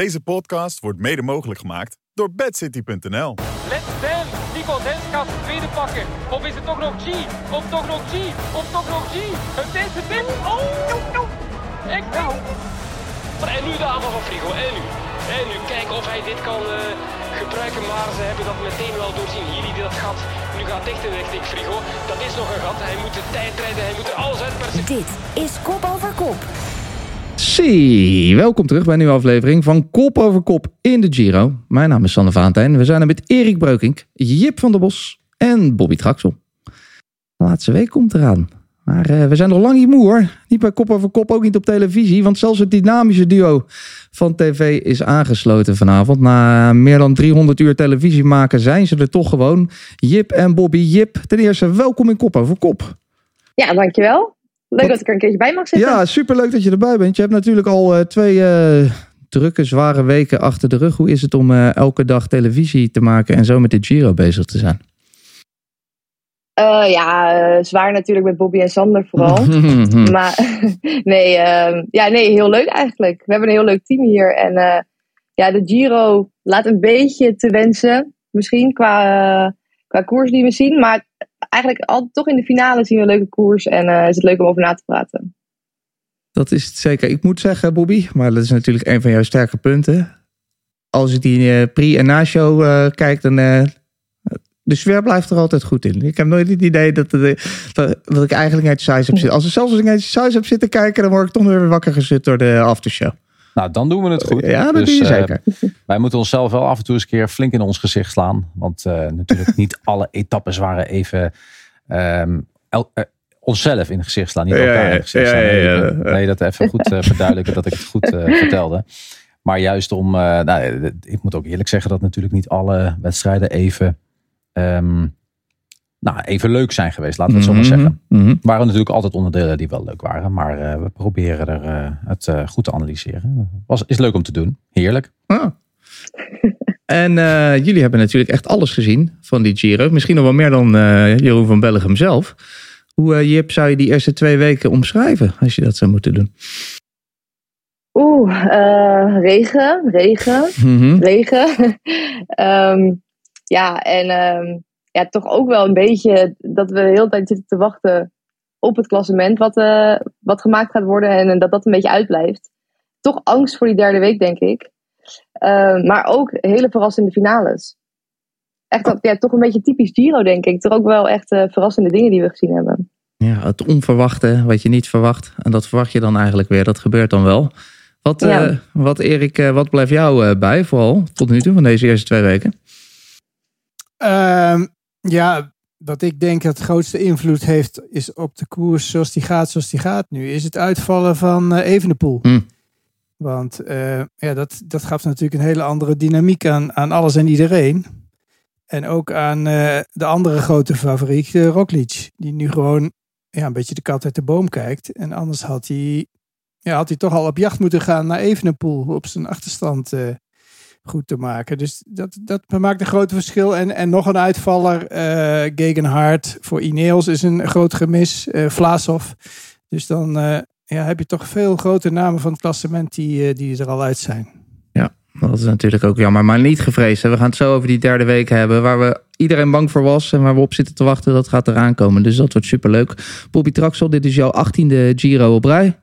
Deze podcast wordt mede mogelijk gemaakt door bedcity.nl. Let's dance! Nico Dens gaat de tweede pakken. Of is het toch nog G? Of toch nog G? Of toch nog G? Het is het dit. Oh! Ik nou. En nu de aanval van Frigo. En nu. En nu kijken of hij dit kan eh, gebruiken. Maar ze hebben dat meteen wel doorzien. Hier die dat gat nu gaat dichten richting Frigo. Dat is nog een gat. Hij moet de tijd rijden. Hij moet er alles uit persen. Dit is Kop Over Kop. Zie, welkom terug bij een nieuwe aflevering van Kop over Kop in de Giro. Mijn naam is Sanne Valentijn. We zijn er met Erik Breukink, Jip van der Bos en Bobby Traxel. De laatste week komt eraan. Maar eh, we zijn nog lang niet moe hoor. Niet bij Kop over Kop, ook niet op televisie. Want zelfs het dynamische duo van tv is aangesloten vanavond. Na meer dan 300 uur televisie maken zijn ze er toch gewoon. Jip en Bobby. Jip, ten eerste welkom in Kop over Kop. Ja, dankjewel. Leuk dat ik er een keertje bij mag zitten. Ja, superleuk dat je erbij bent. Je hebt natuurlijk al eh, twee eh, drukke, zware weken achter de rug. Hoe is het om eh, elke dag televisie te maken en zo met de Giro bezig te zijn? Ja, zwaar natuurlijk met Bobby en Sander vooral. maar nee, ehm, ja, nee, heel leuk eigenlijk. We hebben een heel leuk team hier. En ja, de Giro laat een beetje te wensen. Misschien qua, qua koers die we zien. Maar eigenlijk altijd toch in de finale zien we een leuke koers. En eh, is het leuk om over na te praten. Dat is het zeker. Ik moet zeggen, Bobby, maar dat is natuurlijk een van jouw sterke punten. Als ik die eh, pre- en na-show eh, kijk, dan. de sfeer blijft er altijd goed in. Ik heb nooit het idee dat, dat, ik eigenlijk uit Size heb zitten. Als, zelfs als ik uit Size heb zitten kijken, dan word ik toch weer wakker gezet door de aftershow. Nou, dan doen we het goed. Ja, dat Dus, doe je eh, zeker. wij moeten onszelf wel af en toe eens een keer flink in ons gezicht slaan. Want eh, natuurlijk niet alle etappes waren even... ehm, el- eh, onszelf in het gezicht slaan, niet Ja, elkaar in het gezicht slaan. Nee, nee, dat even goed verduidelijken dat ik het goed vertelde. Maar juist om... nou, ik moet ook eerlijk zeggen dat natuurlijk niet alle wedstrijden even... ehm, nou, even leuk zijn geweest, laten we het zo maar zeggen. Mhm, mhm. Er waren natuurlijk altijd onderdelen die wel leuk waren. Maar eh, we proberen er eh, het eh, goed te analyseren. Was, is leuk om te doen. Heerlijk. Ah. En eh, jullie hebben natuurlijk echt alles gezien van die Giro. Misschien nog wel meer dan eh, Jeroen van Bellegem zelf. Hoe, eh, Jip, zou je die eerste twee weken omschrijven als je dat zou moeten doen? Oeh, eh, regen, regen. Mhm. regen. Ehm, ja, en ehm, ja, toch ook wel een beetje dat we de hele tijd zitten te wachten op het klassement wat, eh, wat gemaakt gaat worden en, eh, dat dat een beetje uitblijft. Toch angst voor die derde week, denk ik. Ehm, maar ook hele verrassende finales. Echt dat, ja, toch een beetje typisch Giro, denk ik. Toch ook wel echt eh, verrassende dingen die we gezien hebben. Ja, het onverwachte, wat je niet verwacht. En dat verwacht je dan eigenlijk weer. Dat gebeurt dan wel. Wat, eh, Ja. wat Erik, eh, wat blijft jou eh, bij vooral tot nu toe van deze eerste twee weken? Ehm, ja, wat ik denk dat het grootste invloed heeft is op de koers zoals die gaat, zoals die gaat nu, is het uitvallen van eh Evenepoel. Hm. Want eh, ja, dat, dat gaf natuurlijk een hele andere dynamiek aan, aan alles en iedereen. En ook aan eh, de andere grote favoriet, Roglic. Die nu gewoon ja, een beetje de kat uit de boom kijkt. En anders had hij, ja, had hij toch al op jacht moeten gaan naar Evenepoel op zijn achterstand eh, goed te maken. Dus dat, dat maakt een groot verschil. En, en nog een uitvaller, eh Gegenhard voor Ineos is een groot gemis. eh Vlaasov. Dus dan eh, ja, heb je toch veel grote namen van het klassement die, die er al uit zijn. Dat is natuurlijk ook jammer, maar niet gevreesd. We gaan het zo over die derde week hebben, waar we iedereen bang voor was en waar we op zitten te wachten. Dat gaat eraan komen, dus dat wordt superleuk. Bobby Traxel, dit is jouw achttiende Giro op rij.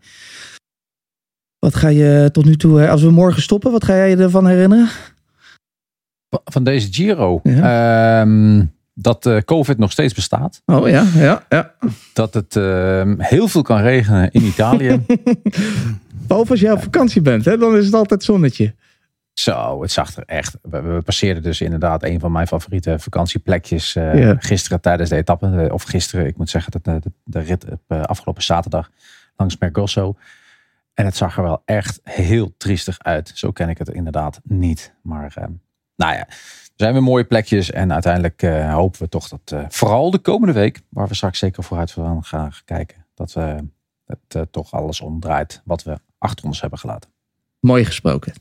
Wat ga je tot nu toe, eh, als we morgen stoppen, wat ga jij je ervan herinneren? Van deze Giro. ehm, dat eh, COVID nog steeds bestaat. Oh ja, ja, ja. Dat het ehm, heel veel kan regenen in Italië. Behalve als jij op vakantie bent, hè, dan is het altijd zonnetje. Zo, het zag er echt. We, we passeerden dus inderdaad een van mijn favoriete vakantieplekjes eh, Ja. gisteren tijdens de etappe. Of gisteren, ik moet zeggen, dat de, de, rit op afgelopen zaterdag langs Mergosso. En het zag er wel echt heel triestig uit. Zo ken ik het inderdaad niet. Maar eh, nou ja, er zijn weer mooie plekjes. En uiteindelijk eh, hopen we toch dat eh, vooral de komende week, waar we straks zeker vooruit van gaan kijken, dat we het toch alles omdraait wat we achter ons hebben gelaten. Mooi gesproken.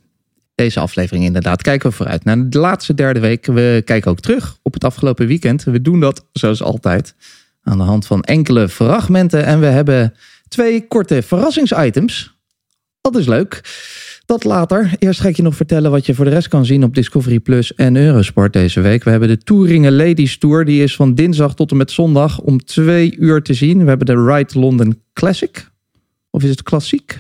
Deze aflevering inderdaad. Kijken we vooruit naar de laatste derde week. We kijken ook terug op het afgelopen weekend. We doen dat zoals altijd aan de hand van enkele fragmenten. En we hebben twee korte verrassingsitems. Dat is leuk. Dat later. Eerst ga ik je nog vertellen wat je voor de rest kan zien op Discovery Plus en Eurosport deze week. We hebben de Touringen Ladies Tour. Die is van dinsdag tot en met zondag om twee uur te zien. We hebben de Ride London Classic. Of is het klassiek?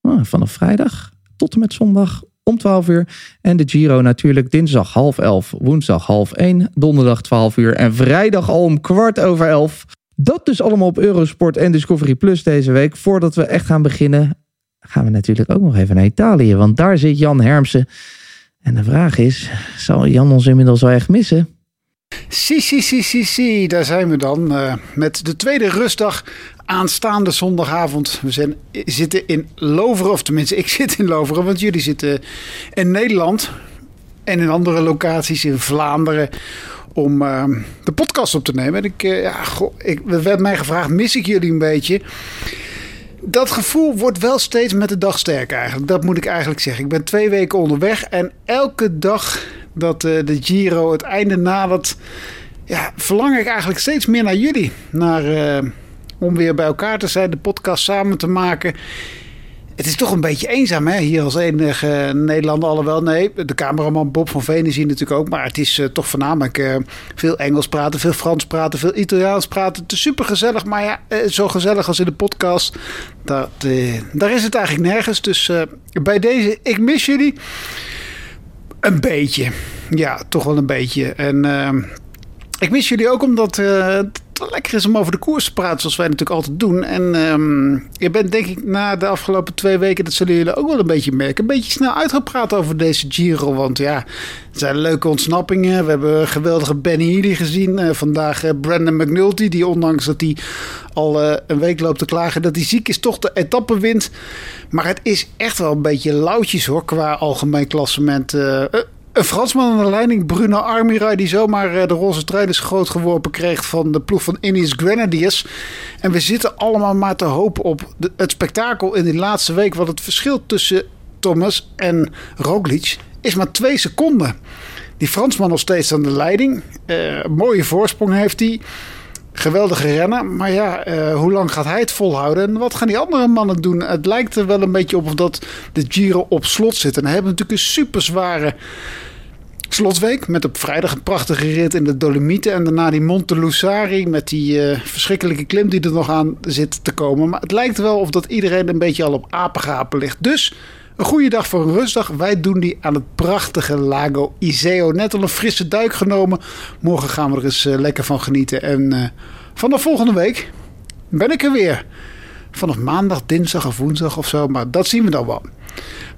Ah, vanaf vrijdag tot en met zondag om 12 uur. En de Giro natuurlijk dinsdag half elf, woensdag half 1, donderdag 12 uur en vrijdag al om kwart over elf. Dat dus allemaal op Eurosport en Discovery Plus deze week. Voordat we echt gaan beginnen, gaan we natuurlijk ook nog even naar Italië. Want daar zit Jan Hermsen. En de vraag is, zal Jan ons inmiddels wel echt missen? Si, si, si, si, si, daar zijn we dan. Uh, met de tweede rustdag aanstaande zondagavond. We zijn, zitten in Loveren, of tenminste ik zit in Loveren, want jullie zitten in Nederland. En in andere locaties in Vlaanderen om uh, de podcast op te nemen. En ik, uh, ja, goh, ik, werd mij gevraagd, mis ik jullie een beetje? Dat gevoel wordt wel steeds met de dag sterker eigenlijk. Dat moet ik eigenlijk zeggen. Ik ben twee weken onderweg en elke dag dat uh, de Giro het einde nadert... Ja, verlang ik eigenlijk steeds meer naar jullie. Naar om weer bij elkaar te zijn, de podcast samen te maken. Het is toch een beetje eenzaam hè? hier als enige Nederlander. Alhoewel, nee, de cameraman Bob van Veen natuurlijk ook. Maar het is uh, toch voornamelijk uh, veel Engels praten, veel Frans praten, veel Italiaans praten. Het is super gezellig, maar ja, uh, zo gezellig als in de podcast. Dat, daar is het eigenlijk nergens. Dus bij deze, ik mis jullie. Een beetje. Ja, toch wel een beetje. En ik mis jullie ook omdat lekker is om over de koers te praten, zoals wij natuurlijk altijd doen. En um, je bent denk ik na de afgelopen twee weken, dat zullen jullie ook wel een beetje merken, een beetje snel uitgepraat over deze Giro. Want ja, het zijn leuke ontsnappingen. We hebben geweldige Benny Healy gezien. Uh, vandaag uh, Brandon McNulty, die ondanks dat hij al uh, een week loopt te klagen dat hij ziek is, toch de etappe wint. Maar het is echt wel een beetje lauwtjes hoor, qua algemeen klassement. Een Fransman aan de leiding, Bruno Armira, die zomaar eh, de roze trui is groot geworpen kreeg van de ploeg van Ineos Grenadiers. En we zitten allemaal maar te hopen op het spektakel in die laatste week. Want het verschil tussen Thomas en Roglic is maar twee seconden. Die Fransman nog steeds aan de leiding. Uh, mooie voorsprong heeft hij. Geweldige rennen. Maar ja, uh, hoe lang gaat hij het volhouden? En wat gaan die andere mannen doen? Het lijkt er wel een beetje op of dat de Giro op slot zit. En hij hebben natuurlijk een super zware slotweek. Met op vrijdag een prachtige rit in de Dolomieten. En daarna die Monte Lussari met die uh, verschrikkelijke klim die er nog aan zit te komen. Maar het lijkt wel of dat iedereen een beetje al op apengapen ligt. Dus een goede dag voor een rustdag. Wij doen die aan het prachtige Lago Iseo. Net al een frisse duik genomen. Morgen gaan we er eens uh, lekker van genieten. En uh, vanaf volgende week ben ik er weer. Vanaf maandag, dinsdag of woensdag of zo. Maar dat zien we dan wel.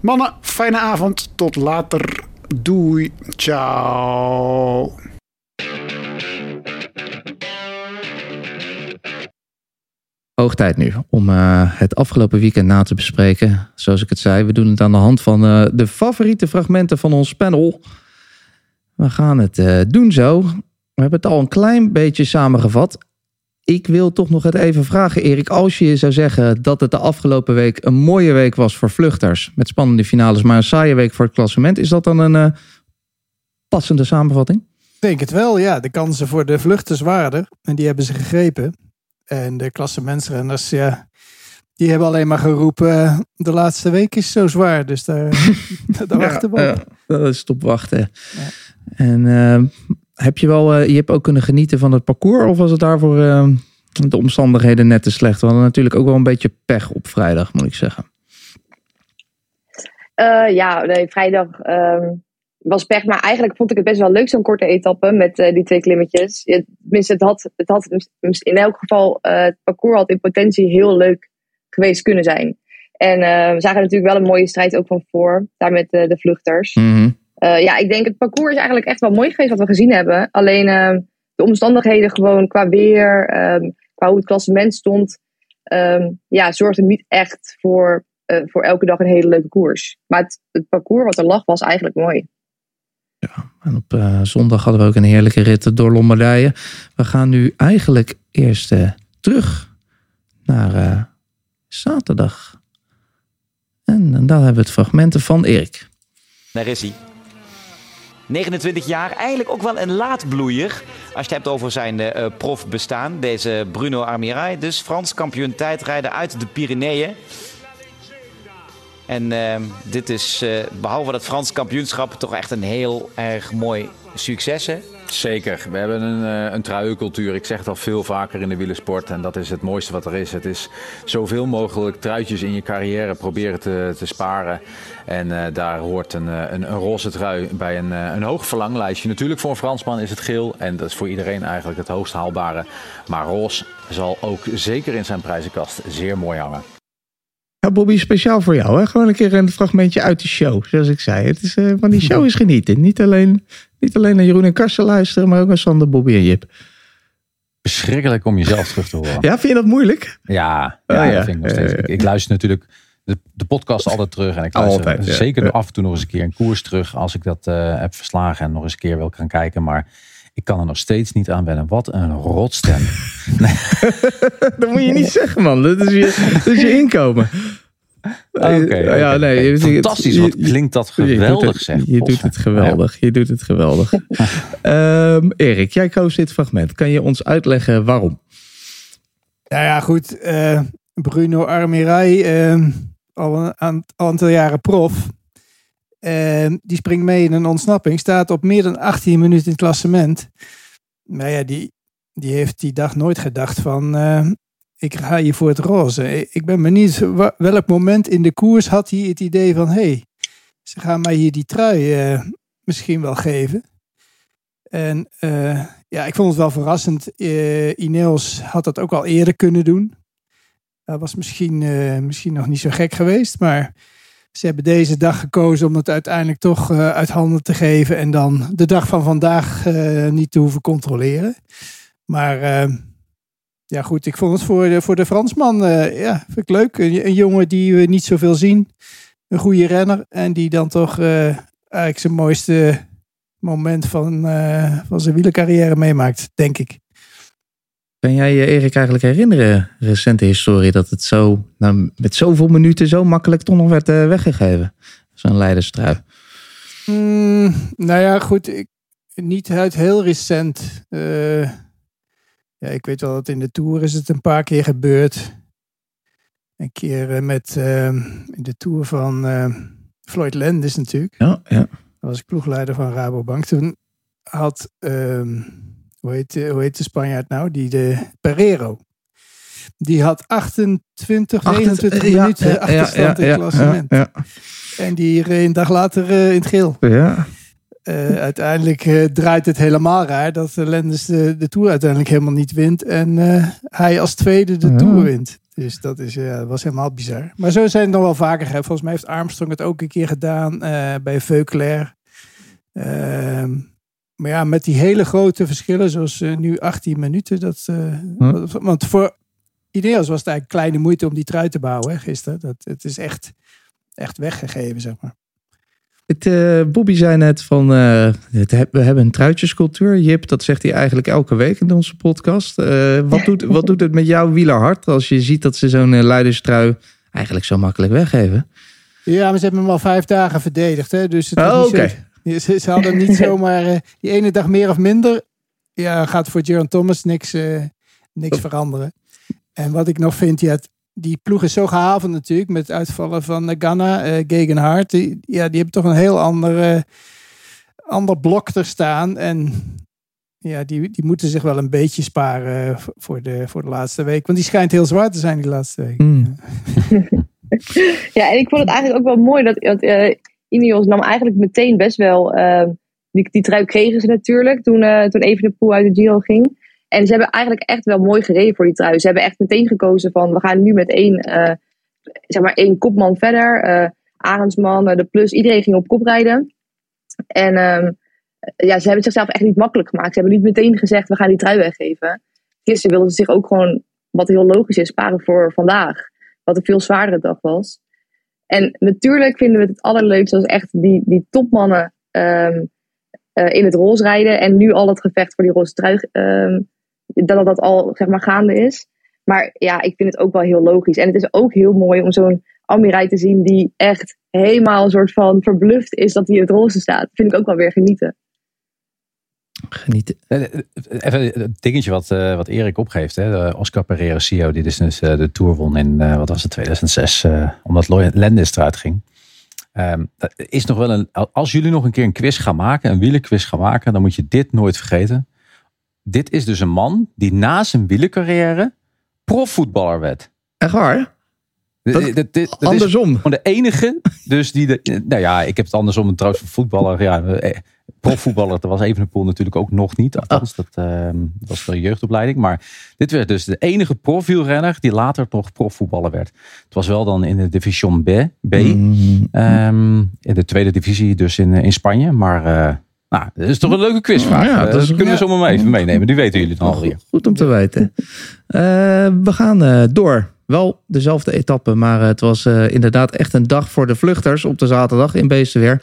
Mannen, fijne avond. Tot later. Doei. Ciao. Hoog tijd nu om uh, het afgelopen weekend na te bespreken. Zoals ik het zei, we doen het aan de hand van uh, de favoriete fragmenten van ons panel. We gaan het uh, doen zo. We hebben het al een klein beetje samengevat. Ik wil toch nog het even vragen, Erik. Als je zou zeggen dat het de afgelopen week een mooie week was voor vluchters. Met spannende finales, maar een saaie week voor het klassement. Is dat dan een passende samenvatting? Ik denk het wel, ja. De kansen voor de vluchters waren er. En die hebben ze gegrepen. En de klassementsrenners, ja, die hebben alleen maar geroepen, de laatste week is zo zwaar. Dus daar, daar wachten we op. Ja, dat is op wachten. Ja. En uh, heb je wel, uh, je hebt ook kunnen genieten van het parcours? Of was het daarvoor de omstandigheden net te slecht? We hadden natuurlijk ook wel een beetje pech op vrijdag, moet ik zeggen. ja, nee, vrijdag ehm, was pech. Maar eigenlijk vond ik het best wel leuk, zo'n korte etappe met uh, die twee klimmetjes. Tenminste, het had, het had in elk geval, uh, het parcours had in potentie heel leuk geweest kunnen zijn. En we zagen natuurlijk wel een mooie strijd ook van voor, daar met de vluchters. Mm -hmm. ja, ik denk het parcours is eigenlijk echt wel mooi geweest wat we gezien hebben. Alleen ehm, de omstandigheden gewoon qua weer, ehm, qua hoe het klassement stond, ehm, ja, zorgde niet echt voor, voor elke dag een hele leuke koers. Maar het, het parcours wat er lag was eigenlijk mooi. Ja, en op uh, zondag hadden we ook een heerlijke rit door Lombardije. We gaan nu eigenlijk eerst uh, terug naar uh, zaterdag. En, en, daar hebben we het fragmenten van Erik. Daar is hij. 29 jaar, eigenlijk ook wel een laatbloeier. Als je het hebt over zijn uh, profbestaan. Deze Bruno Armirail, dus Frans kampioen tijdrijden uit de Pyreneeën. En ehm, dit is, eh, behalve dat Frans kampioenschap, toch echt een heel erg mooi succes. Hè? Zeker. We hebben een, uh, een truiencultuur. Ik zeg het al veel vaker in de wielersport. En dat is het mooiste wat er is. Het is zoveel mogelijk truitjes in je carrière proberen te, te sparen. En uh, daar hoort een, een, een, roze trui bij een, een hoog verlanglijstje. Natuurlijk voor een Fransman is het geel. En dat is voor iedereen eigenlijk het hoogst haalbare. Maar roze zal ook zeker in zijn prijzenkast zeer mooi hangen. Ja, Bobby, speciaal voor jou. Hè? Gewoon een keer een fragmentje uit de show. Zoals ik zei. Het is, uh, van die show is genieten. Niet alleen, niet alleen naar Jeroen en Karsten luisteren, maar ook naar Sander, Bobby en Jip. Verschrikkelijk om jezelf terug te horen. Ja, vind je dat moeilijk? Ja, ja, oh, ja. Dat vind ik, nog steeds. Ik, ik, luister natuurlijk de, de podcast altijd terug. En ik luister altijd, ja. zeker af en toe nog eens een keer een koers terug. Als ik dat uh, heb verslagen en nog eens een keer wil gaan kijken. Maar ik kan er nog steeds niet aan wennen. Wat een rotstem. nee. dat moet je niet zeggen, man. Dat is je, dat is je inkomen. Oké, okay, ja, nee, fantastisch. Wat klinkt dat geweldig, je zeg. Je doet het geweldig. Je doet het geweldig. um, Erik, jij koos dit fragment. Kan je ons uitleggen waarom? Nou ja, goed. Uh, Bruno Armirai, uh, al een aantal jaren prof. Uh, die springt mee in een ontsnapping. Staat op meer dan 18 minuten in het klassement. Maar ja, die, die heeft die dag nooit gedacht van ik ga hier voor het roze. Ik ben benieuwd welk moment in de koers had hij het idee van hey, ze gaan mij hier die trui uh, misschien wel geven. En uh, ja, ik vond het wel verrassend. Uh, Ineos had dat ook al eerder kunnen doen. Dat was misschien, misschien nog niet zo gek geweest, maar ze hebben deze dag gekozen om het uiteindelijk toch uit handen te geven en dan de dag van vandaag niet te hoeven controleren. Maar ja, goed, ik vond het voor de, voor de Fransman, ja, vind ik leuk. Een, jongen die we niet zoveel zien. Een goede renner. En die dan toch eigenlijk zijn mooiste moment van, van zijn wielercarrière meemaakt, denk ik. Kan jij je Erik eigenlijk herinneren, recente historie, dat het zo nou, met zoveel minuten zo makkelijk toch nog werd weggegeven? Zo'n leiderstrui. Mm, nou ja, goed. Ik, niet uit heel recent. Ja, ik weet wel dat in de Tour is het een paar keer gebeurd. Een keer uh, met uh, in de Tour van uh, Floyd Landis natuurlijk. Ja, ja. Dat was ik ploegleider van Rabobank. Toen had, ehm, hoe, heet, hoe heet de Spanjaard nou? Die de Pereiro. Die had 28, 29 minuten ja, achterstand in het klassement. En die reed een dag later in het geel. Ja. Uh, uiteindelijk uh, draait het helemaal raar dat Lenders de, de Tour uiteindelijk helemaal niet wint. En hij als tweede de ja. Tour wint. Dus dat is, was helemaal bizar. Maar zo zijn het nog wel vaker. Hè. Volgens mij heeft Armstrong het ook een keer gedaan bij Veuclair. Maar ja, met die hele grote verschillen, zoals nu 18 minuten. Dat, hm. Want voor Ineos was het eigenlijk kleine moeite om die trui te bouwen hè, gisteren. Dat, het is echt, echt weggegeven, zeg maar. Het, uh, Bobby zei net van, uh, het, we hebben een truitjescultuur. Jip, dat zegt hij eigenlijk elke week in onze podcast. Uh, wat, doet, wat doet het met jouw wielerhart als je ziet dat ze zo'n leiderstrui eigenlijk zo makkelijk weggeven? Ja, maar ze hebben hem al vijf dagen verdedigd. Hè? Dus het oh, oké. Okay. Ze, ze, hadden niet zomaar die ene dag meer of minder. Ja, gaat voor Jaron Thomas niks, niks oh. veranderen. En wat ik nog vind, ja, die ploeg is zo gehavend natuurlijk met het uitvallen van Ghana, uh, Gegenhard. Die, ja, die hebben toch een heel ander, uh, ander blok er staan. En ja, die, die moeten zich wel een beetje sparen voor de, voor de laatste week. Want die schijnt heel zwaar te zijn die laatste week. Mm. ja, en ik vond het eigenlijk ook wel mooi dat, dat uh, Ineos nam eigenlijk meteen best wel... die, die trui kregen ze natuurlijk toen, toen even de poel uit de Giro ging. En ze hebben eigenlijk echt wel mooi gereden voor die trui. Ze hebben echt meteen gekozen van we gaan nu met één, uh, zeg maar één kopman verder. Uh, Arendsman, de Plus, iedereen ging op kop rijden. En um, ja, ze hebben het zichzelf echt niet makkelijk gemaakt. Ze hebben niet meteen gezegd we gaan die trui weggeven. Gisteren wilden zich ook gewoon, wat heel logisch is, sparen voor vandaag. Wat een veel zwaardere dag was. En natuurlijk vinden we het het allerleukste als echt die, die topmannen um, in het roze rijden. En nu al het gevecht voor die roze trui um, dat dat al zeg maar gaande is. Maar ja, ik vind het ook wel heel logisch. En het is ook heel mooi om zo'n Amirai te zien die echt helemaal een soort van verbluft is dat hij in het roze staat. vind ik ook wel weer genieten. Genieten. Even het dingetje wat, eh, wat Erik opgeeft. Hè? De Oscar Pereira CEO, die dus, dus eh, de Tour won in, eh, wat was het, 2006. eh, omdat Landis eruit ging. Ehm, is nog wel een, als jullie nog een keer een quiz gaan maken, een wielerquiz gaan maken, dan moet je dit nooit vergeten. Dit is dus een man die na zijn wielercarrière profvoetballer werd. Echt waar? Dat- is Andersom. gewoon de enige. Dus die. De, nou ja, ik heb het andersom trouwens voor voetballer. Ja, profvoetballer. Dat was Evenepoel natuurlijk ook nog niet. Althans, dat, dat was wel jeugdopleiding. Maar dit werd dus de enige profielrenner die later nog profvoetballer werd. Het was wel dan in de Division B. B Mm. ehm, in de tweede divisie, dus in, eh, in Spanje. Maar. eh, nou, dat is toch een leuke quizvraag. Ja, Eh, dat is- dat kunnen we zomaar even meenemen. Die weten jullie dan alweer. Goed om te weten. We gaan door. Wel dezelfde etappe, maar het was inderdaad echt een dag voor de vluchters op de zaterdag in Beestenweer.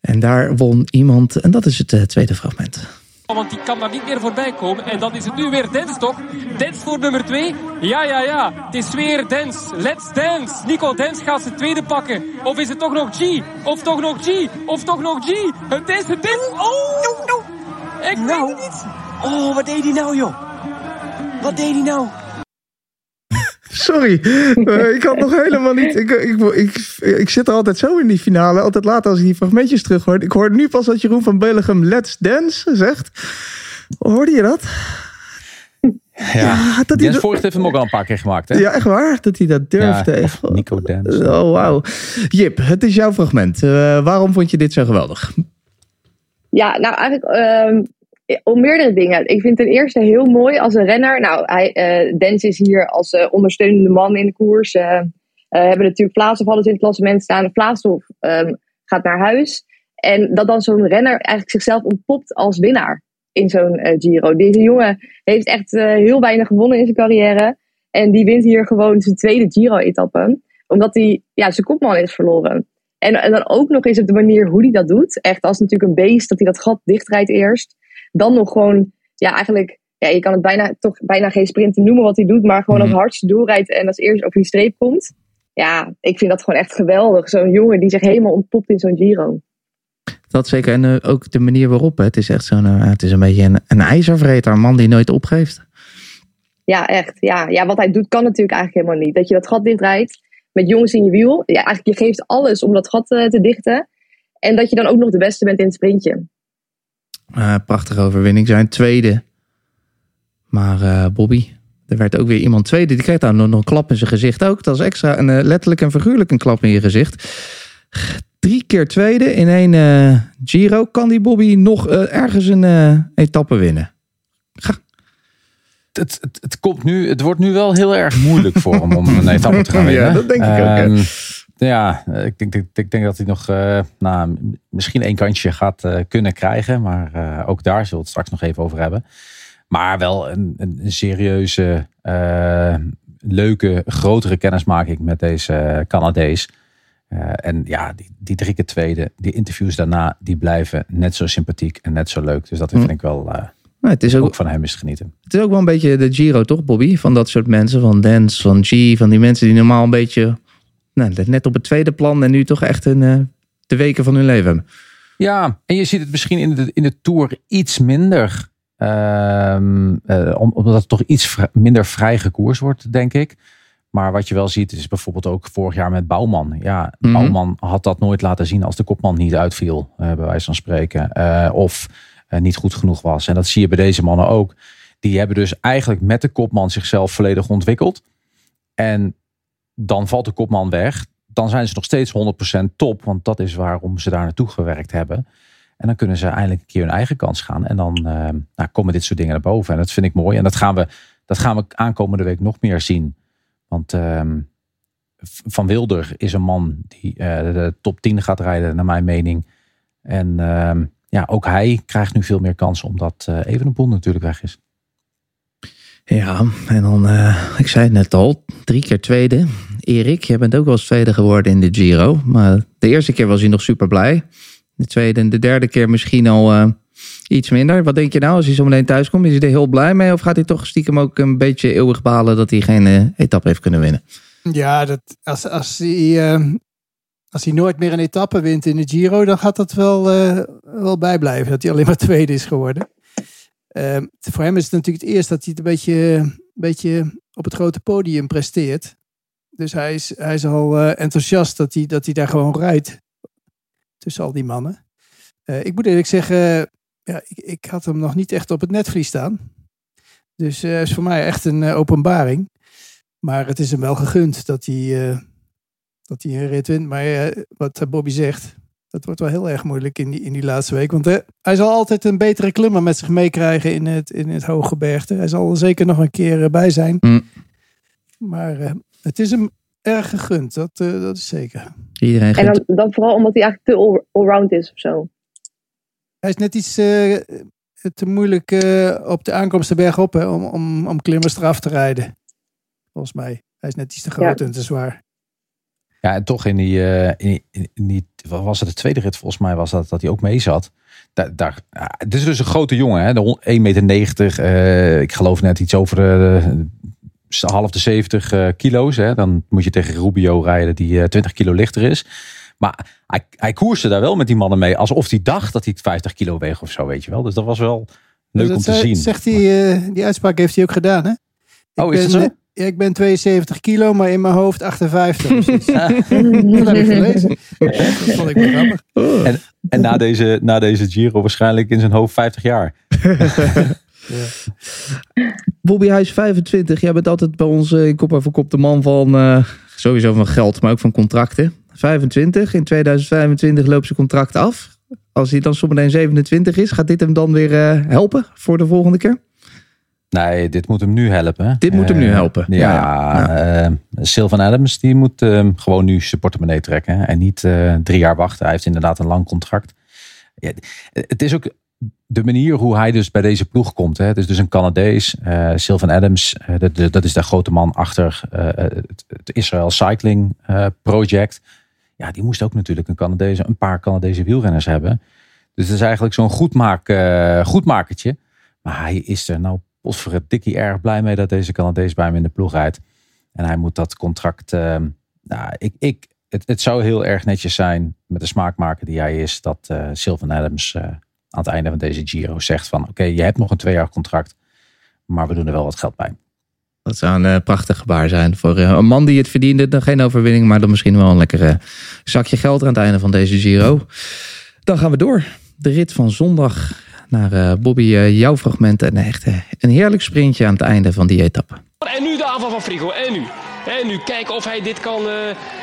En daar won iemand, en dat is het eh, tweede fragment. Want die kan daar niet meer voorbij komen. En dan is het nu weer Dens, toch? Dens voor nummer 2. Ja, ja, ja. Het is weer Dens. Let's dance. Nico Dens gaat zijn tweede pakken. Of is het toch nog G? Of toch nog G? Of toch nog G? Het is, het is... Oh! Ik weet het niet. Oh, wat deed hij nou, joh? Wat deed hij nou? Sorry, eh, ik had nog helemaal niet. Ik, ik, ik, ik zit er altijd zo in die finale. Altijd later als ik die fragmentjes terug hoor. Ik hoorde nu pas dat Jeroen van Bellegem Let's Dance zegt. Hoorde je dat? Ja, dat hij Jens dat- Voigt heeft hem ook al een paar keer gemaakt. Hè? Ja, echt waar? Dat hij dat durfde. Ja, Nico Dens. Oh, wauw. Jip, het is jouw fragment. Eh, waarom vond je dit zo geweldig? Ja, nou eigenlijk ehm, om meerdere dingen. Ik vind ten eerste heel mooi als een renner. Nou, hij, eh Dens is hier als eh, ondersteunende man in de koers. Eh eh, hebben natuurlijk Vlaashoff alles in het klassement staan. Vlaashoff ehm, gaat naar huis. En dat dan zo'n renner eigenlijk zichzelf ontpopt als winnaar in zo'n Giro. Deze jongen heeft echt heel weinig gewonnen in zijn carrière. En die wint hier gewoon zijn tweede Giro-etappe. Omdat hij ja, zijn kopman is verloren. En, en dan ook nog eens op de manier hoe hij dat doet. Echt als natuurlijk een beest dat hij dat gat dichtrijdt eerst. Dan nog gewoon, ja eigenlijk, ja, je kan het bijna, toch bijna geen sprinten noemen wat hij doet. Maar gewoon als hardste doorrijdt en als eerst over die streep komt. Ja, ik vind dat gewoon echt geweldig. Zo'n jongen die zich helemaal ontpopt in zo'n Giro. Dat zeker. En eh, ook de manier waarop. hè. Het is echt zo'n. eh, het is een beetje een, een ijzervreter. Een man die nooit opgeeft. Ja, echt. Ja. ja, wat hij doet kan natuurlijk eigenlijk helemaal niet. Dat je dat gat dichtrijdt met jongens in je wiel. Ja, eigenlijk je geeft alles om dat gat eh, te dichten. En dat je dan ook nog de beste bent in het sprintje. Eh, prachtige overwinning. Zijn tweede. Maar eh, Bobby. Er werd ook weer iemand tweede. Die kreeg daar nog een klap in zijn gezicht ook. Dat is extra. een eh, letterlijk en figuurlijk een klap in je gezicht. Drie keer tweede in één Giro. Kan die Bobby nog ergens een etappe winnen? het, het, het, komt nu, het wordt nu wel heel erg moeilijk voor hem om een etappe te gaan winnen. Ja, dat denk ik ook. Ehm, Ja, ik denk, ik, ik denk dat hij nog eh, nou, misschien één kantje gaat eh, kunnen krijgen. Maar eh, ook daar zullen we het straks nog even over hebben. Maar wel een, een, serieuze, eh, leuke, grotere kennismaking met deze Canadees. Eh, en ja, die, die drie keer tweede, die interviews daarna, die blijven net zo sympathiek en net zo leuk. Dus dat vind ik wel, eh, Nou, het is ook, ook van hem is te genieten. Het is ook wel een beetje de Giro, toch, Bobby? Van dat soort mensen, van Dance, van G, van die mensen die normaal een beetje nou, net op het tweede plan en nu toch echt een, eh, de weken van hun leven hebben. Ja, en je ziet het misschien in de, in de Tour iets minder. ehm, eh, om- omdat het toch iets vri- minder vrij gekoers wordt, denk ik. Maar wat je wel ziet is bijvoorbeeld ook vorig jaar met Bouwman. Ja, Mhm. Bouwman had dat nooit laten zien als de kopman niet uitviel, eh, bij wijze van spreken. Of niet goed genoeg was. En dat zie je bij deze mannen ook. Die hebben dus eigenlijk met de kopman zichzelf volledig ontwikkeld. En dan valt de kopman weg. Dan zijn ze nog steeds 100% top. Want dat is waarom ze daar naartoe gewerkt hebben. En dan kunnen ze eindelijk een keer hun eigen kans gaan. En dan eh, nou, komen dit soort dingen naar boven. En dat vind ik mooi. En dat gaan we, dat gaan we aankomende week nog meer zien. Want ehm, Van Wilder is een man die eh, de top 10 gaat rijden, naar mijn mening. En ehm, ja, ook hij krijgt nu veel meer kansen omdat uh, natuurlijk weg is. Ja, en dan, uh, ik zei het net al, drie keer tweede. Erik, jij bent ook wel eens tweede geworden in de Giro. Maar de eerste keer was hij nog super blij. De tweede en de derde keer misschien al uh, iets minder. Wat denk je nou als hij zo meteen thuis komt? Is hij er heel blij mee? Of gaat hij toch stiekem ook een beetje eeuwig balen dat hij geen uh, etappe heeft kunnen winnen? Ja, dat, als, als hij als hij nooit meer een etappe wint in de Giro, dan gaat dat wel, eh, wel bijblijven. Dat hij alleen maar tweede is geworden. Ehm, voor hem is het natuurlijk het eerst dat hij het een beetje, een beetje op het grote podium presteert. Dus hij is, hij is al eh, enthousiast dat hij, dat hij daar gewoon rijdt. Tussen al die mannen. Eh, ik moet eerlijk zeggen, ja, ik, ik had hem nog niet echt op het netvlies staan. Dus het is voor mij echt een openbaring. Maar het is hem wel gegund dat hij, dat hij een rit wint. Maar wat Bobby zegt, dat wordt wel heel erg moeilijk in die, in die laatste week. Want hij zal altijd een betere klimmer met zich meekrijgen in het, in het hoge bergte. Hij zal er zeker nog een keer bij zijn. Mm. Maar uh, het is hem erg gegund, dat, uh, dat is zeker. Iedereen en dan, dan, vooral omdat hij eigenlijk te allround is of zo. Hij is net iets uh, te moeilijk op de aankomst de berg op hè, om, om, om klimmers eraf te rijden. Volgens mij. Hij is net iets te groot ja. en te zwaar. Ja, en toch in die, uh, in, in, in, die, wat was het, de tweede rit volgens mij was dat, dat hij ook mee zat. Daar, daar, ja, dit is dus een grote jongen, hè? de 1,90 meter. Uh, ik geloof net iets over de, de half de 70 uh, kilo's. Hè? Dan moet je tegen Rubio rijden die 20 kilo lichter is. Maar hij, hij koerste daar wel met die mannen mee. Alsof hij dacht dat hij 50 kilo weeg of zo, weet je wel. Dus dat was wel leuk dus om te zien. Zegt hij, die uitspraak heeft hij ook gedaan, hè? Ik oh, is ben, dat zo? Ja, ik ben 72 kilo, maar in mijn hoofd 58. dat heb ik gelezen. Dat vond ik wel grappig. En, en na, deze, na deze Giro waarschijnlijk in zijn hoofd 50 jaar. ja. Bobby, hij is 25. Jij bent altijd bij ons in kop over kop de man van uh, sowieso van geld, maar ook van contracten. 25. In 2025 loopt zijn contract af. Als hij dan zometeen 27 is, gaat dit hem dan weer uh, helpen voor de volgende keer? Nee, dit moet hem nu helpen. Dit moet hem nu helpen. Uh, ja, ja. Uh, Sylvan Adams die moet uh, gewoon nu zijn portemonnee trekken. En niet drie jaar wachten. Hij heeft inderdaad een lang contract. Ja, het is ook de manier hoe hij dus bij deze ploeg komt. Hè. Het is dus een Canadees. Sylvan Adams, dat, dat, is de grote man achter het, het Israel Cycling Project. Ja, die moest ook natuurlijk een, Canadese, een paar Canadese wielrenners hebben. Dus het is eigenlijk zo'n goedmaak, goedmakertje. Maar hij is er nou Dikkie erg blij mee dat deze Canadees bij hem in de ploeg rijdt. En hij moet dat contract. Uh, nou, ik, ik, het, het zou heel erg netjes zijn met de smaakmaker die hij is. Dat uh, Sylvan Adams uh, aan het einde van deze Giro zegt van oké, je hebt nog een twee jaar contract. Maar we doen er wel wat geld bij. Dat zou een prachtig gebaar zijn voor een man die het verdiende. Dan geen overwinning, maar dan misschien wel een lekkere zakje geld aan het einde van deze Giro. Dan gaan we door. De rit van zondag naar uh, Bobby, uh, jouw fragment. En echt een heerlijk sprintje aan het einde van die etappe. En nu de aanval van Frigo. En nu. En nu kijken of hij dit kan uh,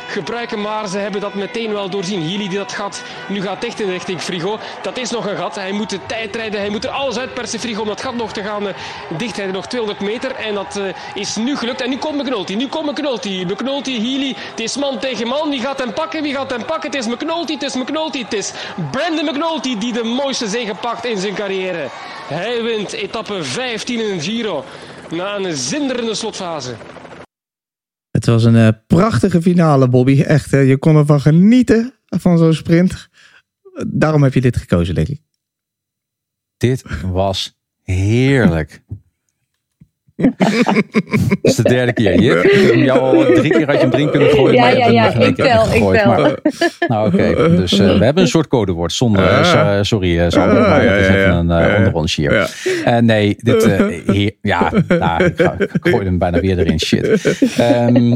gebruiken. Maar ze hebben dat meteen wel doorzien. Healy die dat gat nu gaat dichten richting Frigo. Dat is nog een gat. Hij moet de tijd rijden. Hij moet er alles uitpersen, Frigo, om dat gat nog te gaan uh, dichtrijden. Nog 200 meter. En dat uh, is nu gelukt. En nu komt McNulty. Nu komt McNulty. McNulty, Healy. Het is man tegen man. Wie gaat hem pakken? Wie gaat hem pakken? Het is McNulty. Het is McNulty. Het is Brandon McNulty die de mooiste zege pakt in zijn carrière. Hij wint etappe 15 in een Giro. Na een zinderende slotfase. Het was een uh, prachtige finale, Bobby. Echt, uh, je kon ervan genieten van zo'n sprint. Daarom heb je dit gekozen, ik. Dit was heerlijk. Dat is de derde keer. Je, jou al drie keer uit je drink kunnen gooien. Ja, maar ja, ja. Ik tel, ik tel. Maar, nou, oké. Okay. Dus uh, we hebben een soort codewoord. Zonder, uh, sorry, uh, Sander, maar het is even een uh, onderrondje hier. Ja. nee, dit, hier, ja, nou, ik, ga, ik gooi hem bijna weer erin. Shit. Um,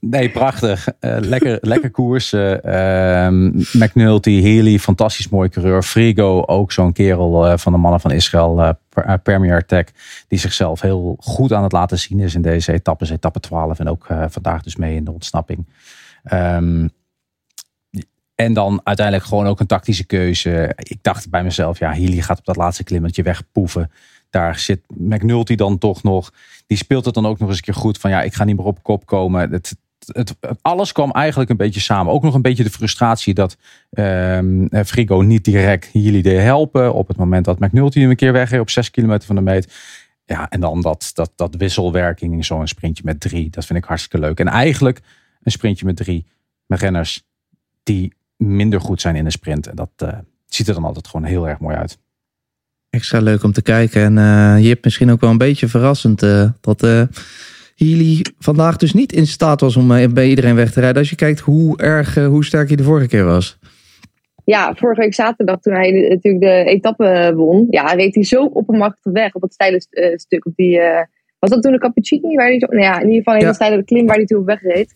Nee, prachtig. Uh, lekker, lekker koers. Uh, McNulty, Healy, fantastisch mooi coureur. Frigo, ook zo'n kerel uh, van de mannen van Israël, Premier Tech, die zichzelf heel goed aan het laten zien is in deze etappes, etappe 12 en ook vandaag dus mee in de ontsnapping. Um, en dan uiteindelijk gewoon ook een tactische keuze. Ik dacht bij mezelf, ja, Healy gaat op dat laatste klimmetje wegpoeven. Daar zit McNulty dan toch nog. Die speelt het dan ook nog eens een keer goed. Van ja, ik ga niet meer op kop komen. Het, het, alles kwam eigenlijk een beetje samen. Ook nog een beetje de frustratie dat um, Frigo niet direct jullie deed helpen. Op het moment dat McNulty een keer wegreed op 6 kilometer van de meet. Ja, en dan dat, dat, dat wisselwerking in zo'n sprintje met drie. Dat vind ik hartstikke leuk. En eigenlijk een sprintje met drie met renners die minder goed zijn in een sprint. En dat uh, ziet er dan altijd gewoon heel erg mooi uit. Extra leuk om te kijken. En uh, je hebt misschien ook wel een beetje verrassend uh, dat Healy vandaag dus niet in staat was om eh, bij iedereen weg te rijden. Als je kijkt hoe erg, eh, hoe sterk hij de vorige keer was. Ja, vorige week zaterdag toen hij natuurlijk de etappe won. Ja, reed hij zo oppermachtig weg op het steile eh, stuk. Op die, was dat toen de Cappuccini? Waar hij, nou ja, in ieder geval een hele Ja. steile klim waar hij toen op wegreed.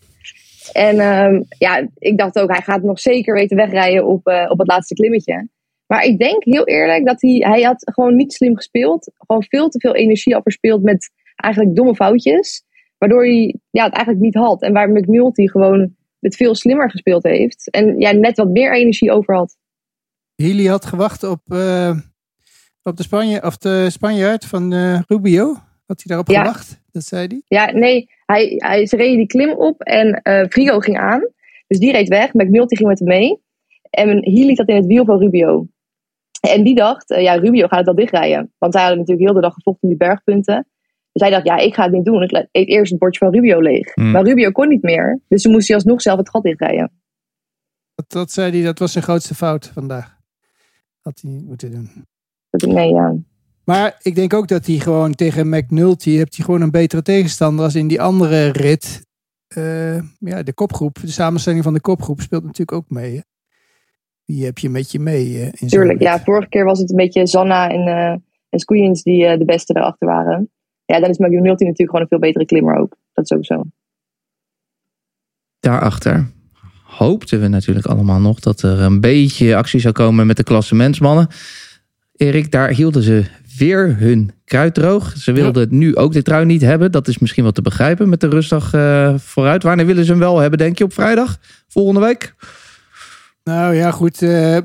En ehm, ja, ik dacht ook, hij gaat nog zeker weten wegrijden op, op het laatste klimmetje. Maar ik denk heel eerlijk dat hij, hij had gewoon niet slim gespeeld. Gewoon veel te veel energie al verspeeld met eigenlijk domme foutjes. Waardoor hij ja, het eigenlijk niet had. En waar McNulty gewoon het veel slimmer gespeeld heeft. En ja, net wat meer energie over had. Healy had gewacht op, eh, op de, Spanje, of de Spanjaard van eh, Rubio. Had hij daarop Ja. gewacht? Dat zei hij. Ja, nee, hij, hij, ze reden die klim op en eh Frigo ging aan. Dus die reed weg. McNulty ging met hem mee. En Healy zat in het wiel van Rubio. En die dacht, ja, Rubio gaat het wel dichtrijden. Want zij hadden natuurlijk heel de dag gevochten om die bergpunten. Dus hij dacht, ja, ik ga het niet doen. Ik eet eerst het bordje van Rubio leeg. Hmm. Maar Rubio kon niet meer. Dus toen moest hij alsnog zelf het gat dichtrijden. Dat, dat zei hij, dat was zijn grootste fout vandaag. Had hij niet moeten doen. Dat, nee, ja. Maar ik denk ook dat hij gewoon tegen McNulty heeft hij gewoon een betere tegenstander als in die andere rit. Eh, ja, de kopgroep, de samenstelling van de kopgroep speelt natuurlijk ook mee. Hè? Die heb je met je mee. eh, in Tuurlijk, rit. ja. Vorige keer was het een beetje Zanna en, eh en Squeens die eh, de beste erachter waren. Ja, dan is McNulty natuurlijk gewoon een veel betere klimmer ook. Dat is ook zo. Daarachter hoopten we natuurlijk allemaal nog dat er een beetje actie zou komen met de klassementsmannen. Erik, daar hielden ze weer hun kruid droog. Ze wilden nu ook de trui niet hebben. Dat is misschien wat te begrijpen met de rustdag eh, vooruit. Wanneer willen ze hem wel hebben, denk je, op vrijdag? Volgende week? Nou ja, goed. eh,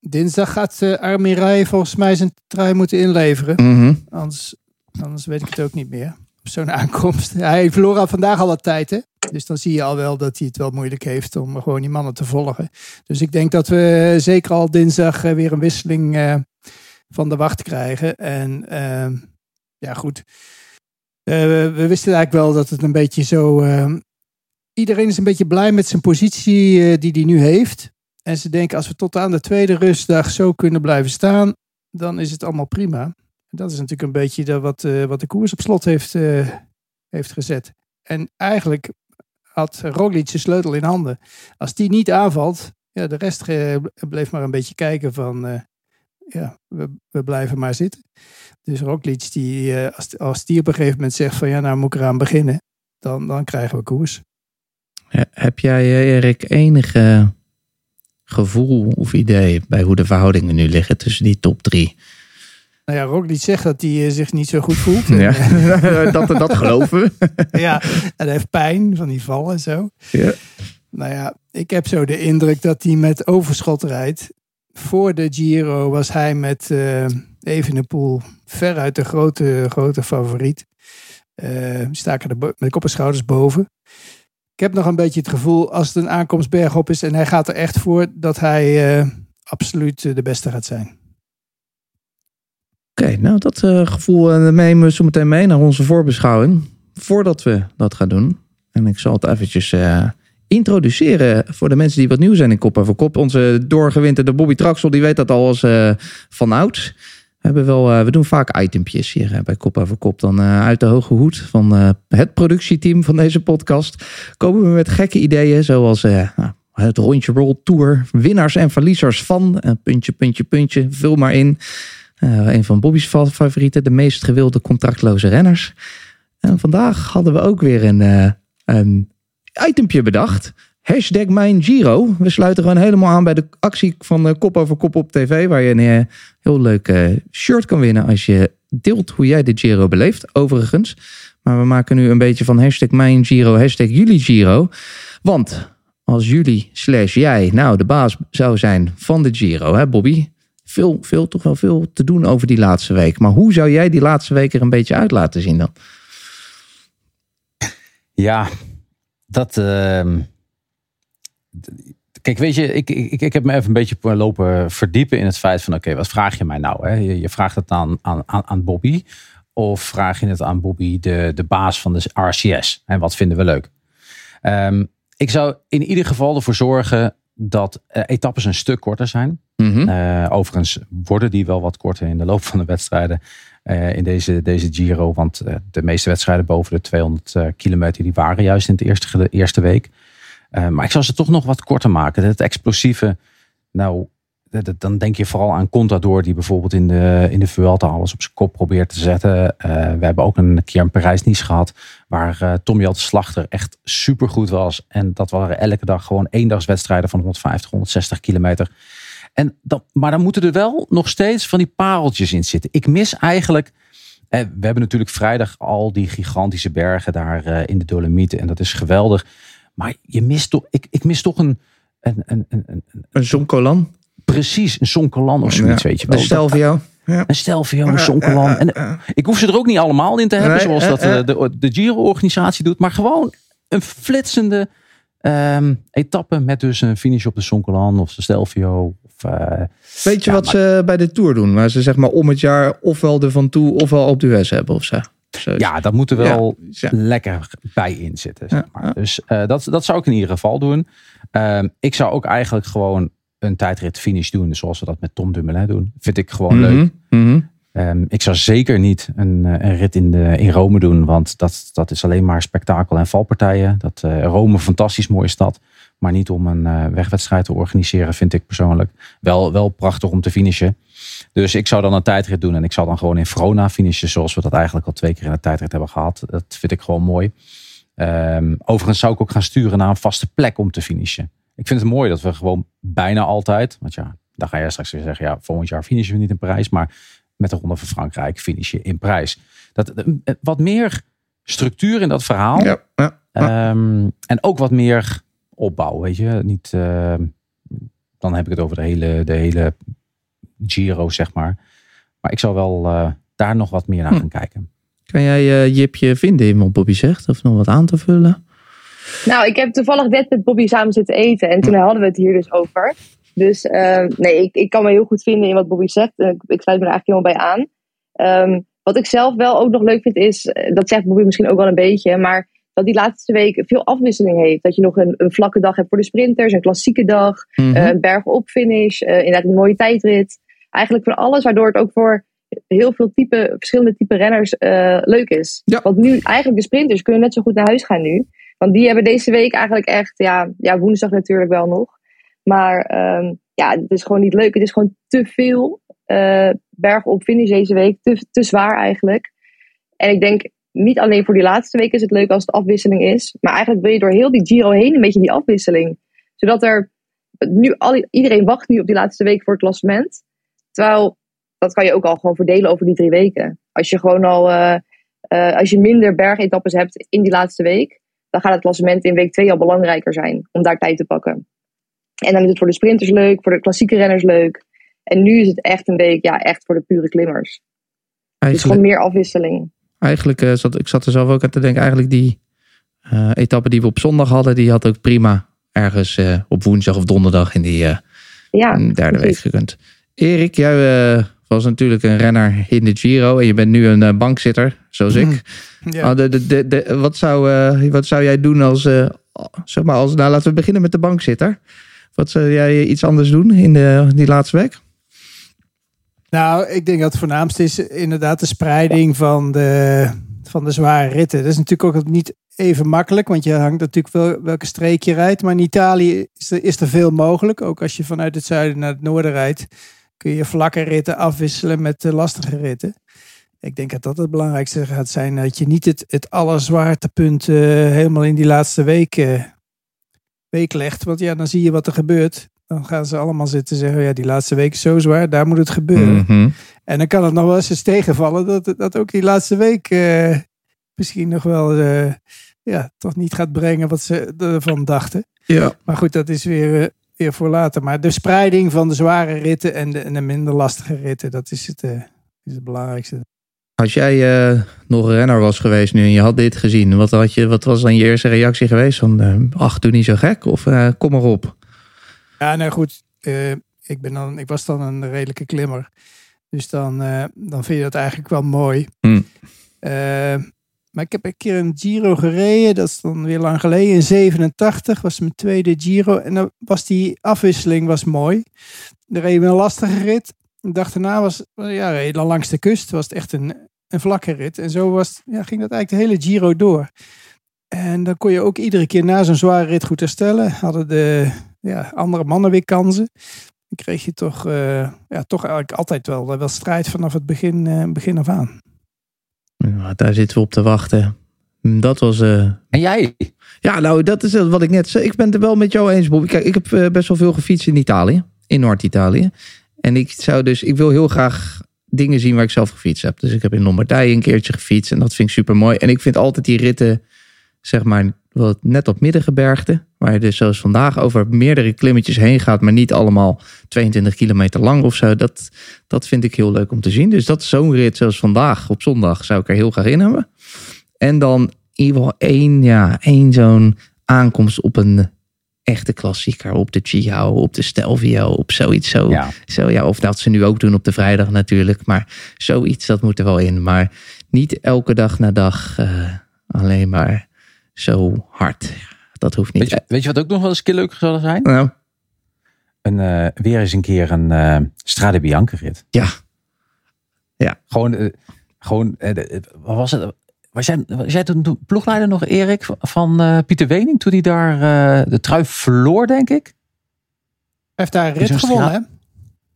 dinsdag gaat uh, Armirai volgens mij zijn trui moeten inleveren. Mhm. Anders, anders weet ik het ook niet meer. Op zo'n aankomst. Hij verloor al vandaag al wat tijd, hè? Dus dan zie je al wel dat hij het wel moeilijk heeft om gewoon die mannen te volgen. Dus ik denk dat we zeker al dinsdag eh, weer een wisseling eh, van de wacht krijgen. En ehm, ja, goed. Eh, we, wisten eigenlijk wel dat het een beetje zo. ehm, iedereen is een beetje blij met zijn positie eh, die hij nu heeft. En ze denken, als we tot aan de tweede rustdag zo kunnen blijven staan, dan is het allemaal prima. Dat is natuurlijk een beetje de, wat, eh, wat de koers op slot heeft, eh, heeft gezet. En eigenlijk had Roglic zijn sleutel in handen. Als die niet aanvalt, ja, de rest eh, bleef maar een beetje kijken van, ja, we, we blijven maar zitten. Dus Roglic, die, als, als die op een gegeven moment zegt van, ja, nou moet ik eraan beginnen, dan, dan krijgen we koers. Heb jij, Erik, enige gevoel of idee bij hoe de verhoudingen nu liggen tussen die top drie? Nou ja, Roglic zegt dat hij eh, zich niet zo goed voelt. Ja, eh, dat, dat geloven ja, en hij heeft pijn van die vallen en zo. Ja. Nou ja, ik heb zo de indruk dat hij met overschot rijdt. Voor de Giro was hij met eh Evenepoel veruit de grote, grote favoriet. Eh staken er bo- met kop en schouders boven. Ik heb nog een beetje het gevoel, als het een aankomst bergop is en hij gaat er echt voor, dat hij absoluut de beste gaat zijn. Oké, nou dat eh, gevoel eh, nemen we zo meteen mee naar onze voorbeschouwing. Voordat we dat gaan doen. En ik zal het eventjes eh, introduceren voor de mensen die wat nieuw zijn in Kop over Kop. Onze doorgewinterde Bobby Traxel, die weet dat al als van ouds. We, hebben wel, we doen vaak itempjes hier bij Kop over Kop. Dan uit de hoge hoed van het productieteam van deze podcast. Komen we met gekke ideeën zoals... nou, het rondje Roll Tour, winnaars en verliezers van, puntje, puntje, puntje, vul maar in. Eh, een van Bobby's fa- favorieten, de meest gewilde contractloze renners. En vandaag hadden we ook weer een, eh, een itempje bedacht. Hashtag mijn Giro. We sluiten gewoon helemaal aan bij de actie van eh, Kop over Kop op tv. Waar je een heel leuk shirt kan winnen als je deelt hoe jij de Giro beleeft. Overigens. Maar we maken nu een beetje van hashtag mijn Giro, hashtag jullie Giro. Want als jullie slash jij nou de baas zou zijn van de Giro, hè Bobby? Veel, veel, toch wel veel te doen over die laatste week. Maar hoe zou jij die laatste week er een beetje uit laten zien dan? Ja, dat. ehm, Kijk, weet je, ik, ik, ik heb me even een beetje lopen verdiepen in het feit van: oké, wat vraag je mij nou? Hè? Je, je vraagt het aan, aan, aan aan Bobby. Of vraag je het aan Bobby, de, de baas van de RCS? En wat vinden we leuk? Ehm, ik zou in ieder geval ervoor zorgen dat uh, etappes een stuk korter zijn. Mhm. Uh, overigens worden die wel wat korter in de loop van de wedstrijden uh, in deze, deze Giro. Want de meeste wedstrijden boven de 200 kilometer die waren juist in de eerste, de eerste week. maar ik zal ze toch nog wat korter maken. Het explosieve, nou, dan denk je vooral aan Contador die bijvoorbeeld in de, in de Vuelta alles op zijn kop probeert te zetten. Uh, we hebben ook een keer een Parijs-Nice gehad waar uh, Tom Jalt Slachter echt supergoed was. En dat waren elke dag gewoon eendagswedstrijden van 150, 160 kilometer. En dat, maar dan moeten er wel nog steeds van die pareltjes in zitten. Ik mis eigenlijk... Eh, we hebben natuurlijk vrijdag al die gigantische bergen daar in de Dolomieten. En dat is geweldig. Maar je mist toch, ik, ik mis toch een... Een, een, een, een, een Zonkolan? Precies, een Sonkelan of zoiets, weet je wel. Een Stelvio. Ja. Een Stelvio, een Sonkelan. En ik hoef ze er ook niet allemaal in te hebben, Nee, zoals eh, dat eh. eh, de, de Giro-organisatie doet. Maar gewoon een flitsende ehm, etappe met dus een finish op de Sonkelan of de Stelvio. Of, Weet je ja, wat maar- ze bij de Tour doen? Waar ze zeg maar om het jaar ofwel de Van Toe ofwel op de US hebben of zo. Ja, dat moet er wel Ja. lekker bij in zitten. Zeg Ja, maar. Dus dat, dat zou ik in ieder geval doen. Ehm, ik zou ook eigenlijk gewoon een tijdrit finish doen. Zoals we dat met Tom Dumoulin doen. Vind ik gewoon leuk. Mhm, mhm. Ehm, ik zou zeker niet een, eh, een rit in, de, in Rome doen. Want dat, dat is alleen maar spektakel en valpartijen. Dat, eh, Rome een fantastisch mooie stad. Maar niet om een eh, wegwedstrijd te organiseren, vind ik persoonlijk. Wel, wel prachtig om te finishen. Dus ik zou dan een tijdrit doen. En ik zou dan gewoon in Verona finishen. Zoals we dat eigenlijk al twee keer in de tijdrit hebben gehad. Dat vind ik gewoon mooi. Ehm, overigens zou ik ook gaan sturen naar een vaste plek om te finishen. Ik vind het mooi dat we gewoon bijna altijd. Want ja, dan ga jij straks weer zeggen. Ja, volgend jaar finishen we niet in Parijs. Maar met de Ronde van Frankrijk finish je in Parijs. Dat, eh, wat meer structuur in dat verhaal. Ja, ja. Ehm, en ook wat meer opbouw, weet je. Niet, ehm, dan heb ik het over de hele, de hele Giro, zeg maar. Maar ik zou wel eh, daar nog wat meer naar Hm. gaan kijken. Kan jij eh, Jipje vinden in wat Bobby zegt? Of nog wat aan te vullen? Nou, ik heb toevallig net met Bobby samen zitten eten. En toen hadden we het hier dus over. Dus eh, nee, ik, ik kan me heel goed vinden in wat Bobby zegt. Ik, ik sluit me er eigenlijk helemaal bij aan. Ehm, wat ik zelf wel ook nog leuk vind is, eh, dat zegt Bobby misschien ook wel een beetje, maar dat die laatste week veel afwisseling heeft. Dat je nog een, een vlakke dag hebt voor de sprinters, een klassieke dag, Mhm. eh, een bergop finish, inderdaad een mooie tijdrit. Eigenlijk van alles, waardoor het ook voor heel veel type, verschillende type renners leuk is. Ja. Want nu eigenlijk de sprinters kunnen net zo goed naar huis gaan nu. Want die hebben deze week eigenlijk echt, ja, ja woensdag natuurlijk wel nog. Maar ehm, ja, het is gewoon niet leuk. Het is gewoon te veel eh bergop finish deze week. Te, te zwaar eigenlijk. En ik denk, niet alleen voor die laatste week is het leuk als het afwisseling is. Maar eigenlijk wil je door heel die Giro heen een beetje die afwisseling. Zodat er nu al, iedereen wacht nu op die laatste week voor het klassement. Terwijl, dat kan je ook al gewoon verdelen over die drie weken. Als je gewoon al, eh, eh, als je minder bergetappes hebt in die laatste week. Dan gaat het klassement in week twee al belangrijker zijn. Om daar tijd te pakken. En dan is het voor de sprinters leuk, voor de klassieke renners leuk. En nu is het echt een week, ja, echt voor de pure klimmers. Dus Eigenlijk, gewoon meer afwisseling. eigenlijk eh, zat ik zat er zelf ook aan te denken. Eigenlijk die eh etappe die we op zondag hadden, die had ook prima ergens eh, op woensdag of donderdag in die Ja, derde week gekund. Erik, jij was natuurlijk een renner in de Giro en je bent nu een eh, bankzitter, zoals ik. Ja. Oh, de, de, de, de- wat, zou, eh, wat zou jij doen als, eh, zeg maar, als, nou laten we beginnen met de bankzitter. Wat zou jij iets anders doen in de, die laatste week? Nou, ik denk dat het voornaamste is inderdaad de spreiding van de, van de zware ritten. Dat is natuurlijk ook niet even makkelijk, want je hangt natuurlijk wel welke streek je rijdt. Maar in Italië is er, is er veel mogelijk. Ook als je vanuit het zuiden naar het noorden rijdt, kun je vlakke ritten afwisselen met de lastige ritten. Ik denk dat dat het belangrijkste gaat zijn. Dat je niet het, het allerzwaartepunt eh, helemaal in die laatste week, eh, week legt. Want ja, dan zie je wat er gebeurt. Dan gaan ze allemaal zitten zeggen, ja, die laatste week is zo zwaar, daar moet het gebeuren. Mhm. En dan kan het nog wel eens eens tegenvallen dat, dat ook die laatste week eh, misschien nog wel ja, toch niet gaat brengen wat ze ervan dachten. Ja. Maar goed, dat is weer, weer voor later. Maar de spreiding van de zware ritten en de, en de minder lastige ritten, dat is het, eh, is het belangrijkste. Als jij eh, nog renner was geweest nu en je had dit gezien, wat, had je, wat was dan je eerste reactie geweest? Van, eh, ach, doe niet zo gek of kom maar op. Ja, nou goed. ik, ben dan, ik was dan een redelijke klimmer. Dus dan, dan vind je dat eigenlijk wel mooi. Hmm. Maar ik heb een keer een Giro gereden. Dat is dan weer lang geleden. In 87 was mijn tweede Giro. En dan was die afwisseling was mooi. Dan reed een lastige rit. De dag daarna was, ja, dan langs de kust. Was het echt een, een vlakke rit. En zo was, ja, ging dat eigenlijk de hele Giro door. En dan kon je ook iedere keer na zo'n zware rit goed herstellen. Hadden de ja, andere mannen weer kansen. Dan kreeg je toch, eh, ja, toch eigenlijk altijd wel, wel strijd vanaf het begin, eh, begin af aan. Ja, daar zitten we op te wachten. Dat was. eh, En jij? Ja, nou, dat is wat ik net zei. Ik ben het er wel met jou eens, Bob. Kijk, ik heb eh, best wel veel gefietst in Italië, in Noord-Italië. En ik zou dus, ik wil heel graag dingen zien waar ik zelf gefietst heb. Dus ik heb in Lombardije een keertje gefietst en dat vind ik super mooi. En ik vind altijd die ritten, zeg maar, wat net op middengebergte, waar je dus zoals vandaag over meerdere klimmetjes heen gaat, maar niet allemaal 22 kilometer lang of zo. Dat, dat vind ik heel leuk om te zien. Dus dat zo'n rit zoals vandaag op zondag zou ik er heel graag in hebben. En dan in ieder geval één, ja, één zo'n aankomst op een echte klassieker. Op de Chiao, op de Stelvio, op zoiets zo. Ja. zo ja, of dat ze nu ook doen op de vrijdag natuurlijk. Maar zoiets, dat moet er wel in. Maar niet elke dag na dag eh, alleen maar zo hard. Dat hoeft niet. Weet je, weet je wat ook nog wel eens een keer leuk zou zijn? Nou, Een, eh, weer eens een keer een eh Strade Bianca rit. ja. Ja. Gewoon, eh, gewoon eh, wat was het? Was jij, was jij toen ploegleider nog, Erik, van eh, Pieter Wening? Toen hij daar eh, de trui verloor, denk ik? Hij heeft daar een rit gewonnen, hè?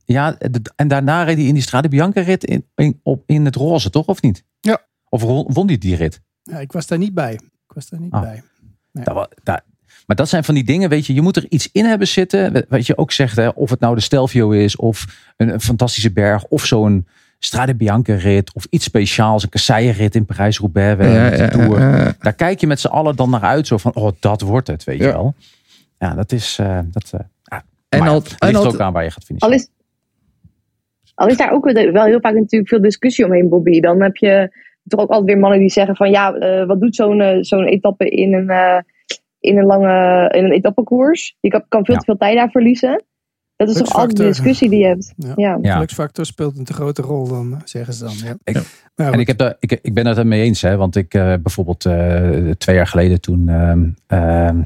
Ja, de- en daarna reed hij in die Strade Bianca rit in, in, op, in het roze, toch? Of niet? Ja. Of won won hij die rit? Ja, ik was daar niet bij. Ik was daar niet Ah. bij. Dat dat- maar dat zijn van die dingen, weet je, je moet er iets in hebben zitten. Wat je ook zegt, hè, of het nou de Stelvio is, of een, een fantastische berg, of zo'n Strade Bianca rit, of iets speciaals, een kasseien-rit in Parijs-Roubaix, Ja, ja, Tour. ja. Daar kijk je met z'n allen dan naar uit, zo van, oh, dat wordt het, weet je wel. Ja, dat is, eh, dat, eh, ja. En al- het en ligt al- ook aan waar je gaat finishen. Al is, al is daar ook wel heel vaak natuurlijk veel discussie omheen, Bobby. Dan heb je toch ook altijd weer mannen die zeggen van ja, eh, wat doet zo'n eh, zo'n etappe in een, eh, in een lange in een etappekoers? Je kan, kan veel Ja. te veel tijd daar verliezen. Dat is toch altijd de discussie die je hebt. Ja. Ja. Speelt een te grote rol dan, zeggen ze dan. Ja. Ik- En ik, heb daar, ik, ik ben het er mee eens, hè, want ik eh, bijvoorbeeld eh, twee jaar geleden toen, ehm ehm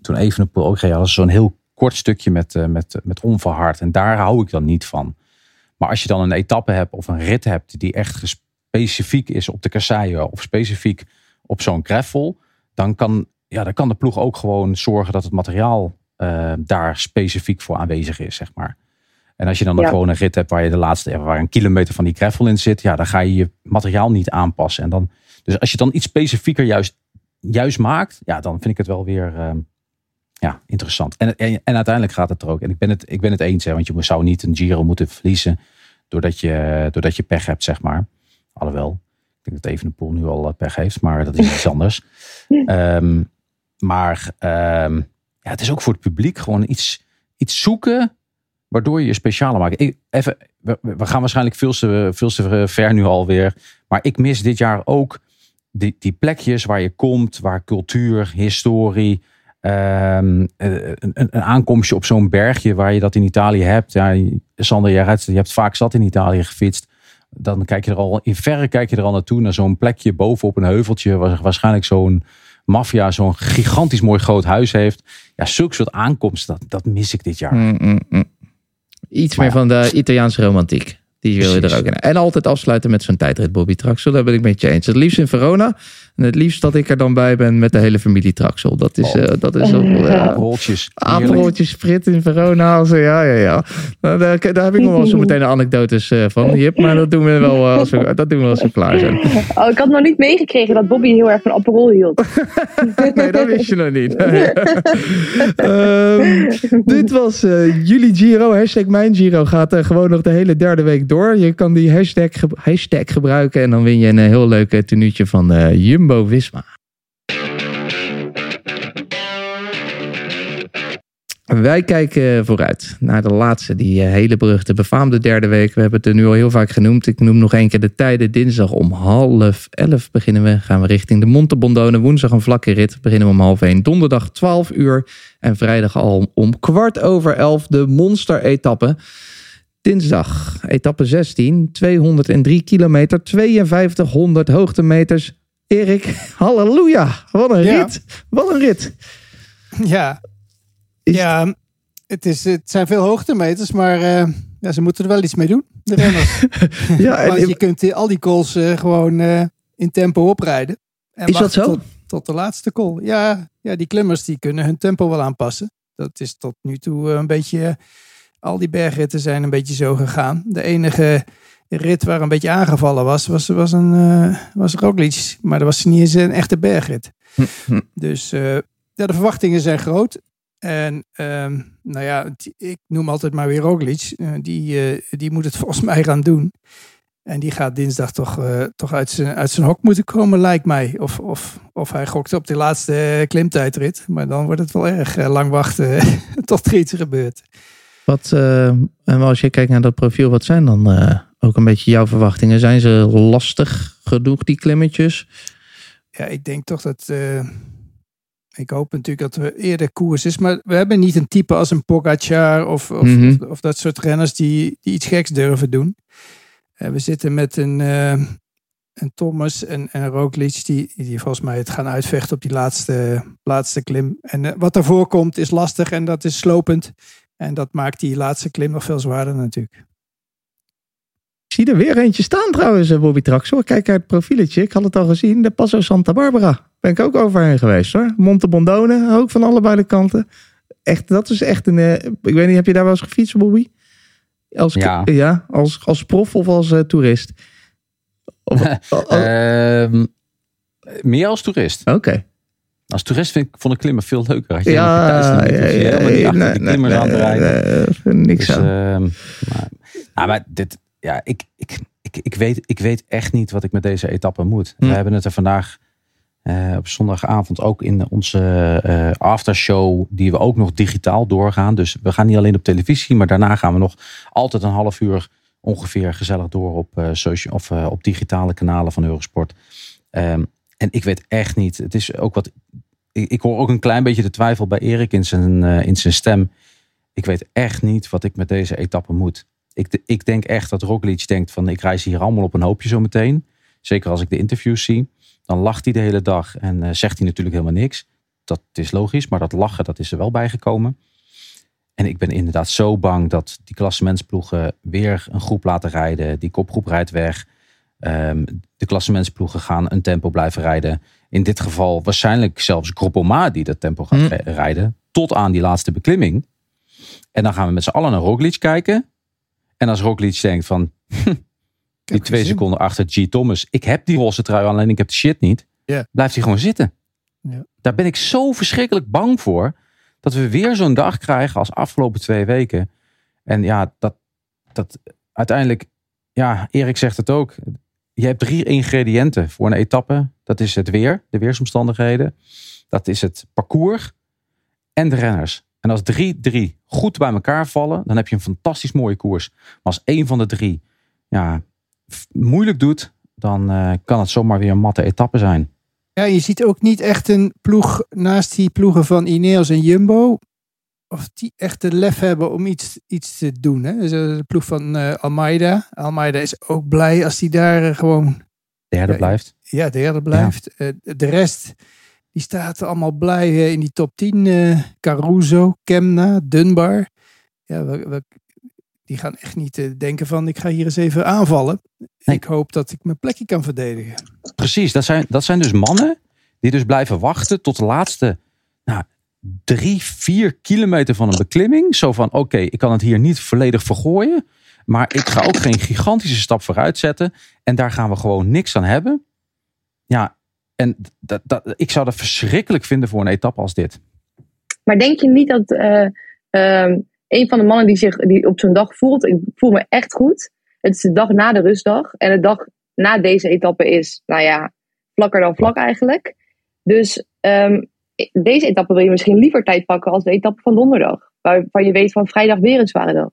toen Evenepoel ook reed, hadden zo'n heel kort stukje met, eh, met, met onverhard. En daar hou ik dan niet van. Maar als je dan een etappe hebt of een rit hebt die echt specifiek is op de kasseien of specifiek op zo'n gravel, dan kan, ja, dan kan de ploeg ook gewoon zorgen dat het materiaal eh, daar specifiek voor aanwezig is, zeg maar. En als je dan Ja. gewoon een rit hebt waar je de laatste, waar een kilometer van die gravel in zit, ja, dan ga je je materiaal niet aanpassen. En dan, dus als je dan iets specifieker juist, juist maakt, ja, dan vind ik het wel weer ehm, ja, interessant. En, en, en uiteindelijk gaat het er ook. En ik ben het, ik ben het eens, hè, want je zou niet een Giro moeten verliezen doordat je, doordat je pech hebt, zeg maar. Alhoewel, ik denk dat Evenepoel nu al eh, pech heeft, maar dat is iets anders. Ehm, maar ehm, ja, het is ook voor het publiek gewoon iets, iets zoeken waardoor je je specialer maakt. Even, we, we gaan waarschijnlijk veel te, veel te ver nu alweer. Maar ik mis dit jaar ook die, die plekjes waar je komt, waar cultuur, historie, ehm, eh, een, een een aankomstje op zo'n bergje waar je dat in Italië hebt. Ja, Sander, jij rijdt- je hebt vaak zat in Italië gefietst. Dan kijk je er al, in verre kijk je er al naartoe, naar zo'n plekje bovenop een heuveltje, waar waarschijnlijk zo'n maffia zo'n gigantisch mooi groot huis heeft. Ja, zulke soort aankomsten, dat, dat mis ik dit jaar. Mm, mm, mm. Iets Maar meer ja. van de Italiaanse romantiek. Die wil je er ook in. En altijd afsluiten met zo'n tijdrit Bobby Traxel. Daar ben ik met je eens. Het liefst in Verona. En het liefst dat ik er dan bij ben met de hele familie Traxel. Dat is, Oh. eh, dat is ook, ja. Roltjes. Apenroodje sprit in Verona. Also, ja, ja, ja. Nou, daar, daar heb ik nog wel zo meteen anekdotes eh, van. Jip, maar dat doen we wel eh, als we, dat doen we als we klaar zijn. Oh, ik had nog niet meegekregen dat Bobby heel erg van Aperol hield. Nee, dat wist je nog niet. Ehm, dit was eh, jullie Giro. Hashtag mijn Giro gaat eh, gewoon nog de hele derde week door. Je kan die hashtag, ge- hashtag gebruiken en dan win je een eh, heel leuk eh, tenuutje van eh, Jumbo-Visma. Wij kijken vooruit naar de laatste, die eh, hele beruchte, befaamde derde week. We hebben het er nu al heel vaak genoemd. Ik noem nog één keer de tijden. Dinsdag om half elf beginnen we. Gaan we richting de Monte Bondone. Woensdag een vlakke rit. Beginnen we om half één. Donderdag 12 uur. En vrijdag al om kwart over elf de monster-etappe. Dinsdag, etappe 16, 203 kilometer, 5200 hoogtemeters. Erik, halleluja. Wat een Ja. rit. Wat een rit. Ja, Is- ja het, is, het zijn veel hoogtemeters, maar eh, ja, ze moeten er wel iets mee doen, de renners. Ja, en- je kunt al die calls eh, gewoon eh, in tempo oprijden. En Is dat zo? Tot, tot de laatste call. Ja, ja, die klimmers die kunnen hun tempo wel aanpassen. Dat is tot nu toe een beetje... al die bergritten zijn een beetje zo gegaan. De enige rit waar een beetje aangevallen was, was, was, een, eh was Roglic. Maar dat was niet eens een echte bergrit. hm. Dus eh, ja, de verwachtingen zijn groot. En ehm, nou ja, ik noem altijd maar weer Roglic. Eh, die, die moet het volgens mij gaan doen. En die gaat dinsdag toch, toch uit, zijn, uit zijn hok moeten komen, lijkt mij. Of, of, of hij gokt op de laatste klimtijdrit. Maar dan wordt het wel erg lang wachten tot er iets gebeurt. Wat, en als je kijkt naar dat profiel, wat zijn dan ook een beetje jouw verwachtingen? Zijn ze lastig genoeg, die klimmetjes? Ja, ik denk toch dat. eh, ik hoop natuurlijk dat er eerder koers is. Maar we hebben niet een type als een Pogacar of, of, Mhm. of, of dat soort renners die, die iets geks durven doen. Eh, we zitten met een, een Thomas en, en Roglic die, die volgens mij het gaan uitvechten op die laatste, laatste klim. En wat daarvoor komt is lastig en dat is slopend. En dat maakt die laatste klim nog veel zwaarder natuurlijk. Zie er weer eentje staan trouwens, eh, Bobby Traxel. Kijk uit het profieletje. Ik had het al gezien. De Passo Santa Barbara. Ben ik ook overheen geweest hoor. Monte Bondone, ook van allebei de kanten. Echt, dat is echt een... eh, ik weet niet, heb je daar wel eens gefietst, Bobby? Als, Ja. ja, als, als prof of als eh, toerist? Of- oh, oh, Ehm, meer als toerist. Oké. Als toerist vind ik, vond ik klimmen veel leuker. Had je Ja, thuis, ja, ja, nee, klimmers aan nee, niks Dus, aan. ehm, maar, nou, maar dit, ja, ik, ik, ik, ik, weet, ik weet echt niet wat ik met deze etappe moet. Hm. We hebben het er vandaag eh, op zondagavond ook in onze eh, aftershow, die we ook nog digitaal doorgaan. Dus we gaan niet alleen op televisie, maar daarna gaan we nog altijd een half uur ongeveer gezellig door op, eh, social, of, op digitale kanalen van Eurosport. Ehm, en ik weet echt niet. Het is ook wat. Ik, ik hoor ook een klein beetje de twijfel bij Erik in zijn, in zijn stem. Ik weet echt niet wat ik met deze etappe moet. Ik, ik denk echt dat Roglic denkt van ik reis hier allemaal op een hoopje zo meteen. Zeker als ik de interviews zie. Dan lacht hij de hele dag en eh, zegt hij natuurlijk helemaal niks. Dat is logisch, maar dat lachen dat is er wel bijgekomen. En ik ben inderdaad zo bang dat die klassementsploegen weer een groep laten rijden. Die kopgroep rijdt weg. Ehm, de klassementsploegen gaan een tempo blijven rijden. In dit geval waarschijnlijk zelfs Groupama die dat tempo gaat Hm. ri- rijden. Tot aan die laatste beklimming. En dan gaan we met z'n allen naar Roglic kijken. En als Roglic denkt van... die twee seconden achter G. Thomas. Ik heb die roze trui, alleen ik heb de shit niet. Blijft hij gewoon zitten. Daar ben ik zo verschrikkelijk bang voor. Dat we weer zo'n dag krijgen als afgelopen twee weken. En ja, dat, dat uiteindelijk... Ja, Erik zegt het ook. Je hebt drie ingrediënten voor een etappe. Dat is het weer, de weersomstandigheden. Dat is het parcours en de renners. En als drie, drie goed bij elkaar vallen, dan heb je een fantastisch mooie koers. Maar als één van de drie ja, moeilijk doet, dan eh, kan het zomaar weer een matte etappe zijn. Ja, je ziet ook niet echt een ploeg naast die ploegen van Ineos en Jumbo. Of die echt de lef hebben om iets, iets te doen. Hè? Dus, eh, de ploeg van eh, Almeida. Almeida is ook blij als die daar eh, gewoon Derde blijft. ja, derde blijft. De rest, die staat allemaal blij in die top 10. eh, Caruso, Kemna, Dunbar. Ja, we, we- die gaan echt niet eh, denken van ik ga hier eens even aanvallen. Ik hoop dat ik mijn plekje kan verdedigen. Precies, dat zijn, dat zijn dus mannen die dus blijven wachten tot de laatste nou, drie, vier kilometer van een beklimming. Zo van, oké, ik kan het hier niet volledig vergooien. Maar ik ga ook geen gigantische stap vooruit zetten. En daar gaan we gewoon niks aan hebben. Ja, en dat, dat, ik zou dat verschrikkelijk vinden voor een etappe als dit. Maar denk je niet dat eh, ehm, een van de mannen die zich die op zo'n dag voelt, ik voel me echt goed. Het is de dag na de rustdag. En de dag na deze etappe is, nou ja, vlakker dan vlak eigenlijk. Dus ehm, deze etappe wil je misschien liever tijd pakken als de etappe van donderdag. Waarvan je weet van vrijdag weer een zware dag.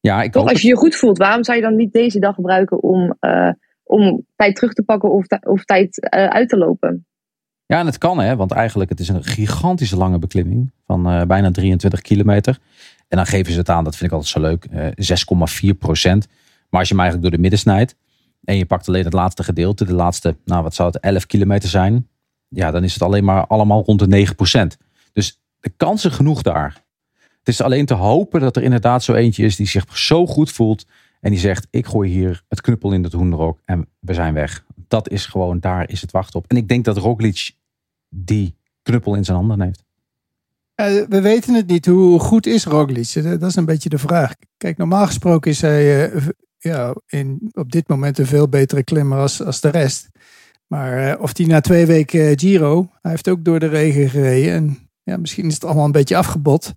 Ja, ik Toch, als je je goed voelt, waarom zou je dan niet deze dag gebruiken om, eh, om tijd terug te pakken of, of tijd eh, uit te lopen? Ja, en het kan hè, want eigenlijk het is een gigantische lange beklimming van eh, bijna 23 kilometer. En dan geven ze het aan, dat vind ik altijd zo leuk, eh 6,4 procent. Maar als je hem eigenlijk door de midden snijdt, en je pakt alleen het laatste gedeelte, de laatste, nou wat zou het, 11 kilometer zijn. Ja, dan is het alleen maar allemaal rond de 9%. Dus de kansen genoeg daar. Het is alleen te hopen dat er inderdaad zo eentje is die zich zo goed voelt. En die zegt, ik gooi hier het knuppel in het hoenderok en we zijn weg. Dat is gewoon, daar is het wachten op. En ik denk dat Roglic die knuppel in zijn handen heeft. Eh, we weten het niet. Hoe goed is Roglic? Dat is een beetje de vraag. Kijk, normaal gesproken is hij eh, ja, in, op dit moment een veel betere klimmer als, als de rest. Maar eh, of hij na twee weken Giro, hij heeft ook door de regen gereden. En ja, misschien is het allemaal een beetje afgebot.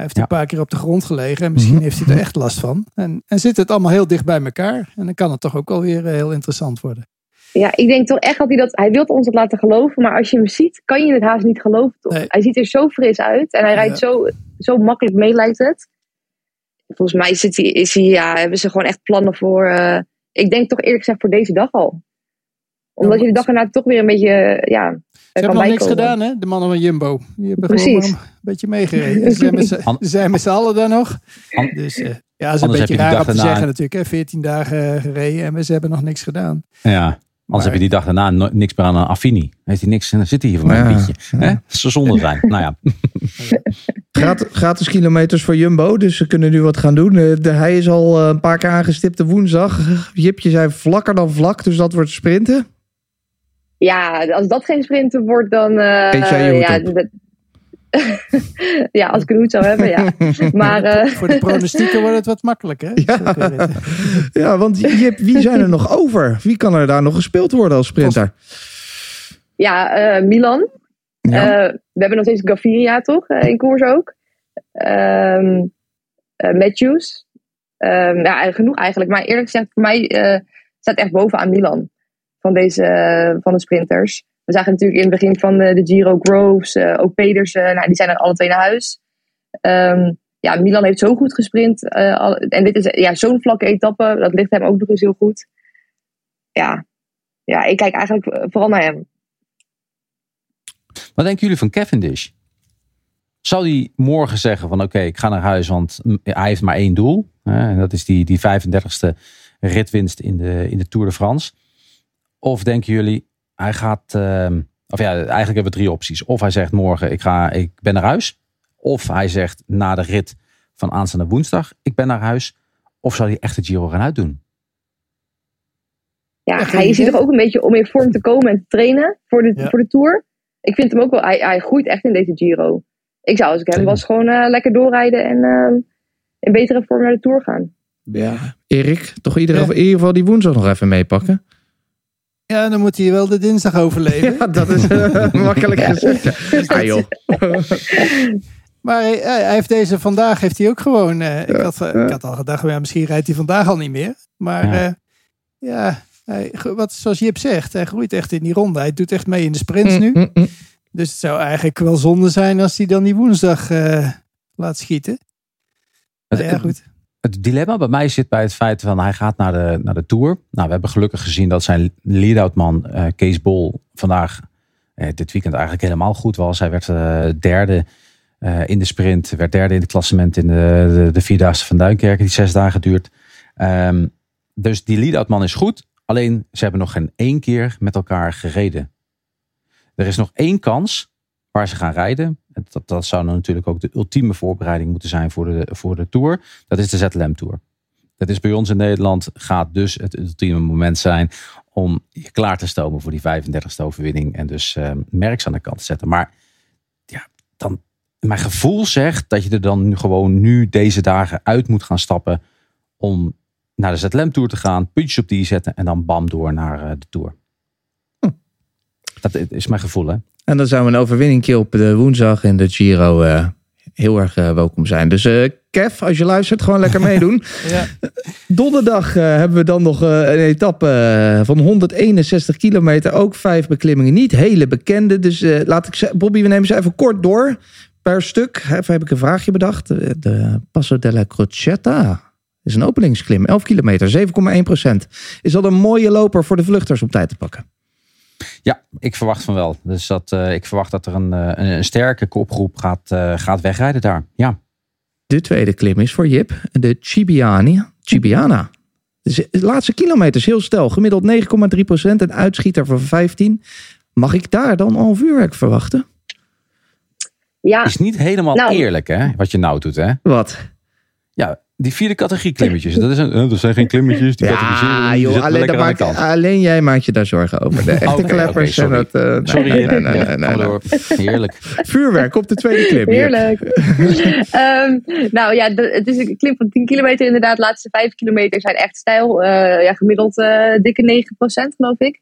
Hij heeft een paar keer op de grond gelegen en misschien heeft hij er echt last van. En, en zit het allemaal heel dicht bij elkaar. En dan kan het toch ook wel weer eh, heel interessant worden. Ja, ik denk toch echt dat hij dat. Hij wil ons dat laten geloven, maar als je hem ziet, kan je het haast niet geloven. Toch? Hij ziet er zo fris uit en hij rijdt zo, zo makkelijk mee, lijkt het. Volgens mij zit hij, is hij, ja, hebben ze gewoon echt plannen voor. eh, ik denk toch eerlijk gezegd voor deze dag al. Omdat je de dag erna toch weer een beetje. eh, Ja, Ze hebben nog niks gedaan, hè? De mannen van Jumbo. Die hebben Precies. gewoon een beetje meegereden. Ze zijn met z'n- ze zijn allen daar nog. Dus eh, ja, dat is een beetje raar om te zeggen natuurlijk. Hè? 14 dagen eh, gereden en we- ze hebben nog niks gedaan. Ja, anders heb je die dag daarna no- niks meer aan een Affini. Heeft hij niks en dan zit hij hier voor mij een Ja, beetje. Zou zonde zijn. nou ja. Gratis, gratis kilometers voor Jumbo, dus ze kunnen nu wat gaan doen. Eh, de, hij is al eh, een paar keer aangestipte woensdag. Jipje zei vlakker dan vlak, dus dat wordt sprinten. Ja, als dat geen sprinten wordt, dan. eh, je ja, ja, als ik een hoed zou hebben, ja. Maar. eh, Voor de pronostieken wordt het wat makkelijker. Hè? Ja, want Jip, wie zijn er nog over? Wie kan er daar nog gespeeld worden als sprinter? Ja, eh, Milan. Ja. Eh, we hebben nog steeds Gaviria, toch? in koers ook. Ehm, eh, Matthews. Ehm, ja, genoeg eigenlijk. Maar eerlijk gezegd, voor mij eh, staat echt bovenaan Milan. Van, deze, eh, van de sprinters. We zagen natuurlijk in het begin van de, de Giro Groves, eh, ook Pedersen. Nou, die zijn er alle twee naar huis. Ehm, ja, Milan heeft zo goed gesprint. eh, en dit is ja, zo'n vlakke etappe. Dat ligt hem ook nog eens heel goed. Ja, ja ik kijk eigenlijk vooral naar hem. Wat denken jullie van Cavendish? Zou hij morgen zeggen van oké, ik ga naar huis, want mm, hij heeft maar één doel. Hè, en dat is die, die 35ste ritwinst in de, in de Tour de France. Of denken jullie, hij gaat, ehm, of ja, eigenlijk hebben we drie opties. Of hij zegt morgen, ik, ga, ik ben naar huis. Of hij zegt na de rit van aanstaande woensdag, ik ben naar huis. Of zou hij echt de Giro gaan uitdoen? Ja, hij is hier toch ook een beetje om in vorm te komen en te trainen voor de, Ja. voor de Tour. Ik vind hem ook wel, hij, hij groeit echt in deze Giro. Ik zou als ik hem was gewoon eh, lekker doorrijden en ehm, in betere vorm naar de Tour gaan. Ja. Erik, toch iedereen, in ieder geval die woensdag nog even meepakken? Ja, dan moet hij wel de dinsdag overleven. Ja, dat is eh, makkelijk gezegd. Ah joh. Maar hij, hij heeft deze vandaag heeft hij ook gewoon. eh, ik, had, eh, ik had al gedacht, ja, misschien rijdt hij vandaag al niet meer. Maar Ja. ja, ja hij, wat, zoals Jip zegt, hij groeit echt in die ronde. Hij doet echt mee in de sprints nu. Dus het zou eigenlijk wel zonde zijn als hij dan die woensdag eh, laat schieten. Ja, goed. Het dilemma bij mij zit bij het feit van hij gaat naar de, naar de Tour. Nou, we hebben gelukkig gezien dat zijn lead-out man eh, Kees Bol vandaag eh, dit weekend eigenlijk helemaal goed was. Hij werd eh, derde in de sprint, werd derde in het klassement in de, de, de Vierdaagse van Duinkerken die zes dagen duurt. Ehm, dus die lead-out man is goed. Alleen ze hebben nog geen één keer met elkaar gereden. Er is nog één kans waar ze gaan rijden. Dat, dat zou dan natuurlijk ook de ultieme voorbereiding moeten zijn voor de, voor de Tour. Dat is de ZLM Tour. Dat is bij ons in Nederland gaat dus het ultieme moment zijn om je klaar te stomen voor die 35e overwinning. En dus eh, merks aan de kant te zetten. Maar ja, dan, mijn gevoel zegt dat je er dan nu gewoon nu deze dagen uit moet gaan stappen om naar de ZLM Tour te gaan, puntjes op die zetten en dan bam door naar eh, de Tour. Dat is mijn gevoel, hè? En dan zou een overwinningje op de woensdag in de Giro eh, heel erg eh, welkom zijn. Dus eh, Kev, als je luistert, gewoon lekker meedoen. Ja. Donderdag eh, hebben we dan nog een etappe van 161 kilometer. Ook vijf beklimmingen. Niet hele bekende. Dus eh, laat ik ze, Bobby, we nemen ze even kort door. Per stuk. Even heb ik een vraagje bedacht. De, de Passo della Crocetta is een openingsklim. 11 kilometer, 7,1 procent. Is dat een mooie loper voor de vluchters om tijd te pakken? Ja, ik verwacht van wel. Dus dat, eh, ik verwacht dat er een, eh, een, een sterke kopgroep gaat, eh, gaat wegrijden daar. Ja. De tweede klim is voor Jip. De Cibiani. Cibiana. De Dus de laatste kilometers heel snel. Gemiddeld 9,3 procent. Een uitschieter van 15. Mag ik daar dan al vuurwerk verwachten? Ja. Is niet helemaal Nou. eerlijk, hè? Wat je nou doet, hè? Wat? Ja, die vierde categorie klimmetjes. Dat, is een, dat zijn geen klimmetjes. Die Ja, joh, alleen, dat maakt, alleen jij maakt je daar zorgen over. De echte kleppers oké, en dat... sorry. eh, nee, Sorry, nee, nee, nee. Heerlijk. Vuurwerk op de tweede klim. Heerlijk. Ehm, nou ja, het is een klim van 10 kilometer inderdaad. De laatste 5 kilometer zijn echt stijl. Eh, ja, gemiddeld eh, dikke 9% geloof ik.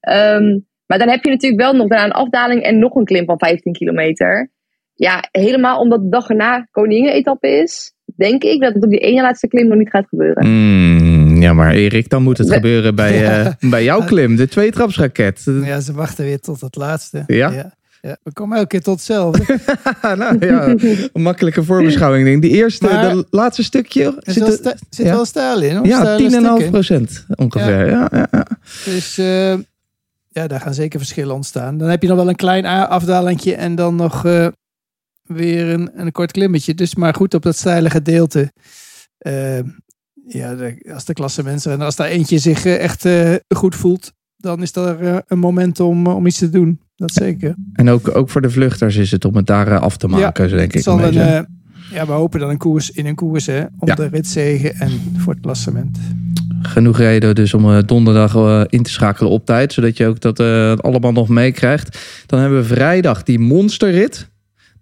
Ehm, maar dan heb je natuurlijk wel nog daarna een afdaling en nog een klim van 15 kilometer. Ja, helemaal omdat de dag erna koningin-etappe is, denk ik dat het op die ene laatste klim nog niet gaat gebeuren. Mm, ja, maar Erik, dan moet het We- gebeuren bij, eh, bij jouw klim. De tweetrapsraket. Ja, ze wachten weer tot het laatste. Ja? ja. ja. We komen elke keer tot hetzelfde. nou ja, een makkelijke voorbeschouwing. denk ik. Die eerste, Maar- de laatste stukje. Er zit zit, wel, sta- zit ja. wel in. Hoor. Ja, Steile 10,5 stukken. procent ongeveer. Ja. Ja, ja, Dus eh, ja, daar gaan zeker verschillen ontstaan. Dan heb je nog wel een klein afdalingje en dan nog eh, weer een, een kort klimmetje. Dus maar goed op dat steile gedeelte. eh, ja, de- als de klasse mensen en als daar eentje zich eh, echt eh, goed voelt, dan is er een moment om, om iets te doen. Dat zeker. En ook, ook voor de vluchters is het om het daar af te maken, denk Het ik. een een, ja, we hopen dan een koers in een koers hè, om Ja. de ritzegen en voor het klassement. Genoeg reden dus om donderdag in te schakelen op tijd. Zodat je ook dat allemaal nog meekrijgt. Dan hebben we vrijdag die monsterrit.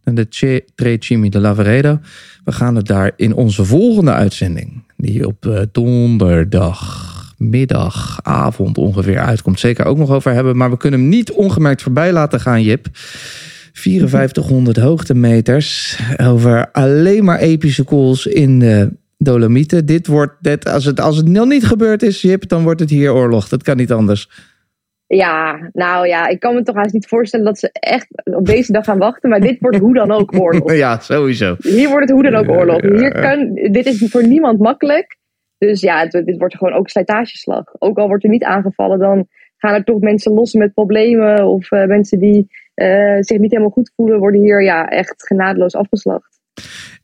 En de Tre Cimi de Lavaredo. We gaan het daar in onze volgende uitzending. Die op eh, donderdag middag, avond ongeveer uitkomt. Zeker ook nog over hebben. Maar we kunnen hem niet ongemerkt voorbij laten gaan, Jip. 5400 hoogtemeters. Over alleen maar epische calls in de Dolomieten. Dit wordt, dit, als, het, als het nog niet gebeurd is, Jip, dan wordt het hier oorlog. Dat kan niet anders. Ja, nou ja, ik kan me toch haast niet voorstellen dat ze echt op deze dag gaan wachten. Maar dit wordt hoe dan ook oorlog. Ja, sowieso. Hier wordt het hoe dan ook oorlog. ja, Hier kan, dit is voor niemand makkelijk. Dus ja, het- dit wordt gewoon ook slijtageslag. Ook al wordt er niet aangevallen, dan gaan er toch mensen los met problemen. Of eh, mensen die eh, zich niet helemaal goed voelen, worden hier ja, echt genadeloos afgeslacht.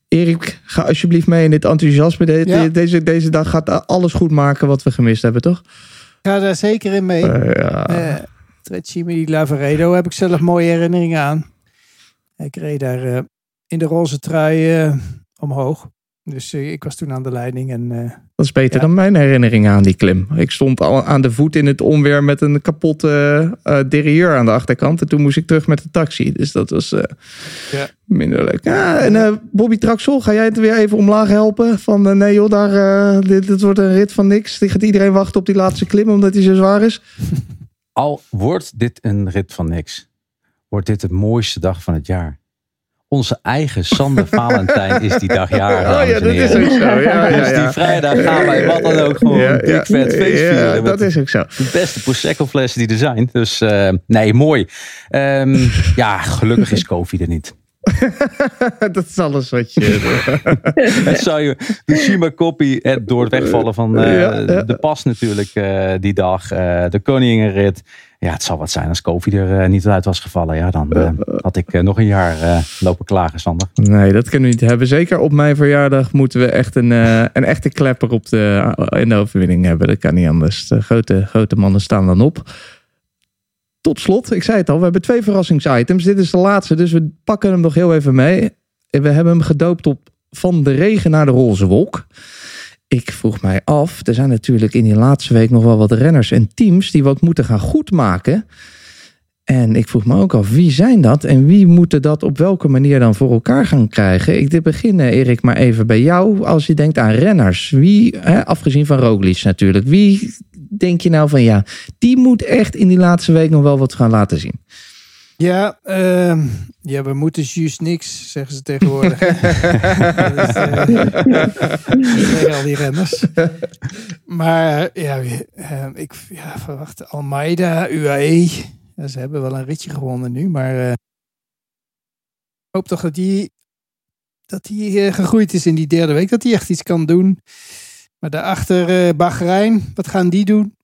Erik, ga alsjeblieft mee in dit enthousiasme. De- Ja. deze, deze dag gaat alles goed maken wat we gemist hebben, toch? Ik ga daar zeker in mee. Eh, ja. Eh Trecimi Lavaredo heb ik zelf mooie herinneringen aan. Ik reed daar eh, in de roze trui omhoog. Dus eh, ik was toen aan de leiding. En, eh, Dat is beter Ja. dan mijn herinneringen aan die klim. Ik stond al aan de voet in het onweer met een kapotte eh derailleur aan de achterkant. En toen moest ik terug met de taxi. Dus dat was eh, Ja. minder leuk. Ja, en Bobby Traxel, ga jij het weer even omlaag helpen? Van eh, nee joh, daar, eh, dit, dit wordt een rit van niks. Die gaat iedereen wachten op die laatste klim omdat hij zo zwaar is. Al wordt dit een rit van niks, wordt dit de mooiste dag van het jaar. Onze eigen Sander Valentijn is die dag jarig. Oh ja, dat is ook zo. Ja, ja, Dus die vrijdag gaan wij wat dan ook gewoon Ja, dik vet feest vieren. dat is ook zo. De beste Prosecco flessen die er zijn. Dus eh, nee, mooi. Ehm, ja, gelukkig is Kofi er niet. dat is alles wat je... Het zou je, de Shima Koppie eh, door het wegvallen van eh, Ja, ja. de pas natuurlijk eh, die dag. de koningenrit. Ja, het zal wat zijn als Kofi er niet uit was gevallen. Ja, dan had ik nog een jaar lopen klagen, Sander. Nee, dat kunnen we niet hebben. Zeker op mijn verjaardag moeten we echt een, een echte klepper op de, in de overwinning hebben. Dat kan niet anders. De grote, grote mannen staan dan op. Tot slot, ik zei het al, we hebben twee verrassingsitems. Dit is de laatste, dus we pakken hem nog heel even mee. We hebben hem gedoopt op van de regen naar de roze wolk. Ik vroeg mij af, er zijn natuurlijk in die laatste week nog wel wat renners en teams die wat moeten gaan goedmaken. En ik vroeg me ook af, wie zijn dat en wie moeten dat op welke manier dan voor elkaar gaan krijgen? Ik dit beginnen, Erik, maar even bij jou. Als je denkt aan renners, wie, hè, afgezien van Roglic natuurlijk, wie denk je nou van ja, die moet echt in die laatste week nog wel wat gaan laten zien? ja, ehm, ja, we moeten juist niks, zeggen ze tegenwoordig. Zeggen al die renners. Maar eh, ja, wie- eh, ik ja, verwacht Almeida, UAE. Ja, ze hebben wel een ritje gewonnen nu, maar eh, ik hoop toch dat die, dat die gegroeid is in die derde week. Dat hij echt iets kan doen. Maar daarachter eh, Bahrein, wat gaan die doen?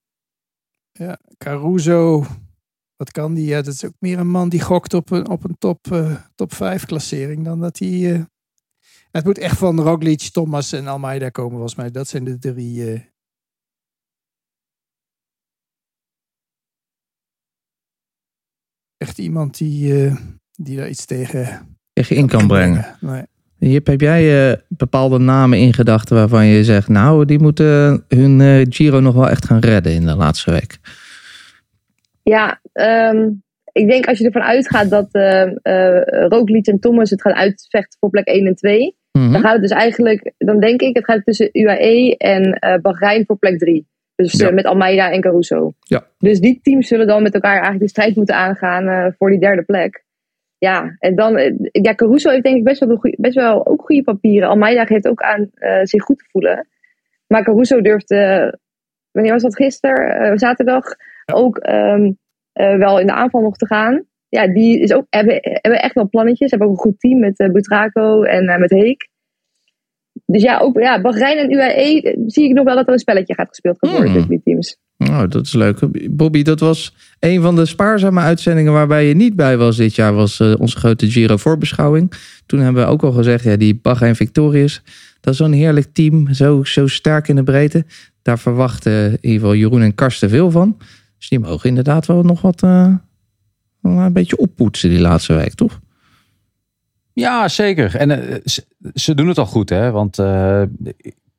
Ja, Caruso, wat kan die? Ja, dat is ook meer een man die gokt op een, op een top, uh, top 5 klassering dan dat hij... Eh, het moet echt van Roglic, Thomas en Almeida komen volgens mij. Dat zijn de drie... Eh. Echt iemand die, die daar iets tegen... Echt in kan, brengen. brengen. Nee. Jip, heb jij eh, bepaalde namen in gedachten waarvan je zegt, nou, die moeten hun eh, Giro nog wel echt gaan redden in de laatste week? Ja, ehm, ik denk als je ervan uitgaat dat uh, Roglic en Thomas het gaan uitvechten voor plek 1 en 2. Mhm. Dan gaat het dus eigenlijk, dan denk ik, het gaat tussen UAE en eh Bahrein voor plek 3. Dus Ja. met Almeida en Caruso. Ja. Dus die teams zullen dan met elkaar eigenlijk de strijd moeten aangaan eh, voor die derde plek. Ja, en dan, eh, ja, Caruso heeft denk ik best wel, goeie- best wel ook goede papieren. Almeida geeft ook aan eh, zich goed te voelen. Maar Caruso durft, wanneer was dat gisteren? Eh, zaterdag, ook ehm, eh, wel in de aanval nog te gaan. Ja, die is ook, hebben, hebben echt wel plannetjes. Ze hebben ook een goed team met Butraco en met Heek. Dus ja, ook ja, Bahrein en UAE zie ik nog wel dat er een spelletje gaat gespeeld worden Hmm. tussen die teams. Nou, dat is leuk. Bobby, dat was een van de spaarzame uitzendingen waarbij je niet bij was dit jaar, was eh, onze grote Giro voorbeschouwing. Toen hebben we ook al gezegd, ja, die Bahrein Victorious, dat is zo'n heerlijk team, zo, zo sterk in de breedte. Daar verwachten in ieder geval Jeroen en Karsten veel van. Dus die mogen inderdaad wel nog wat eh, een beetje oppoetsen die laatste week, toch? Ja, zeker. En eh, ze, ze doen het al goed, hè? Want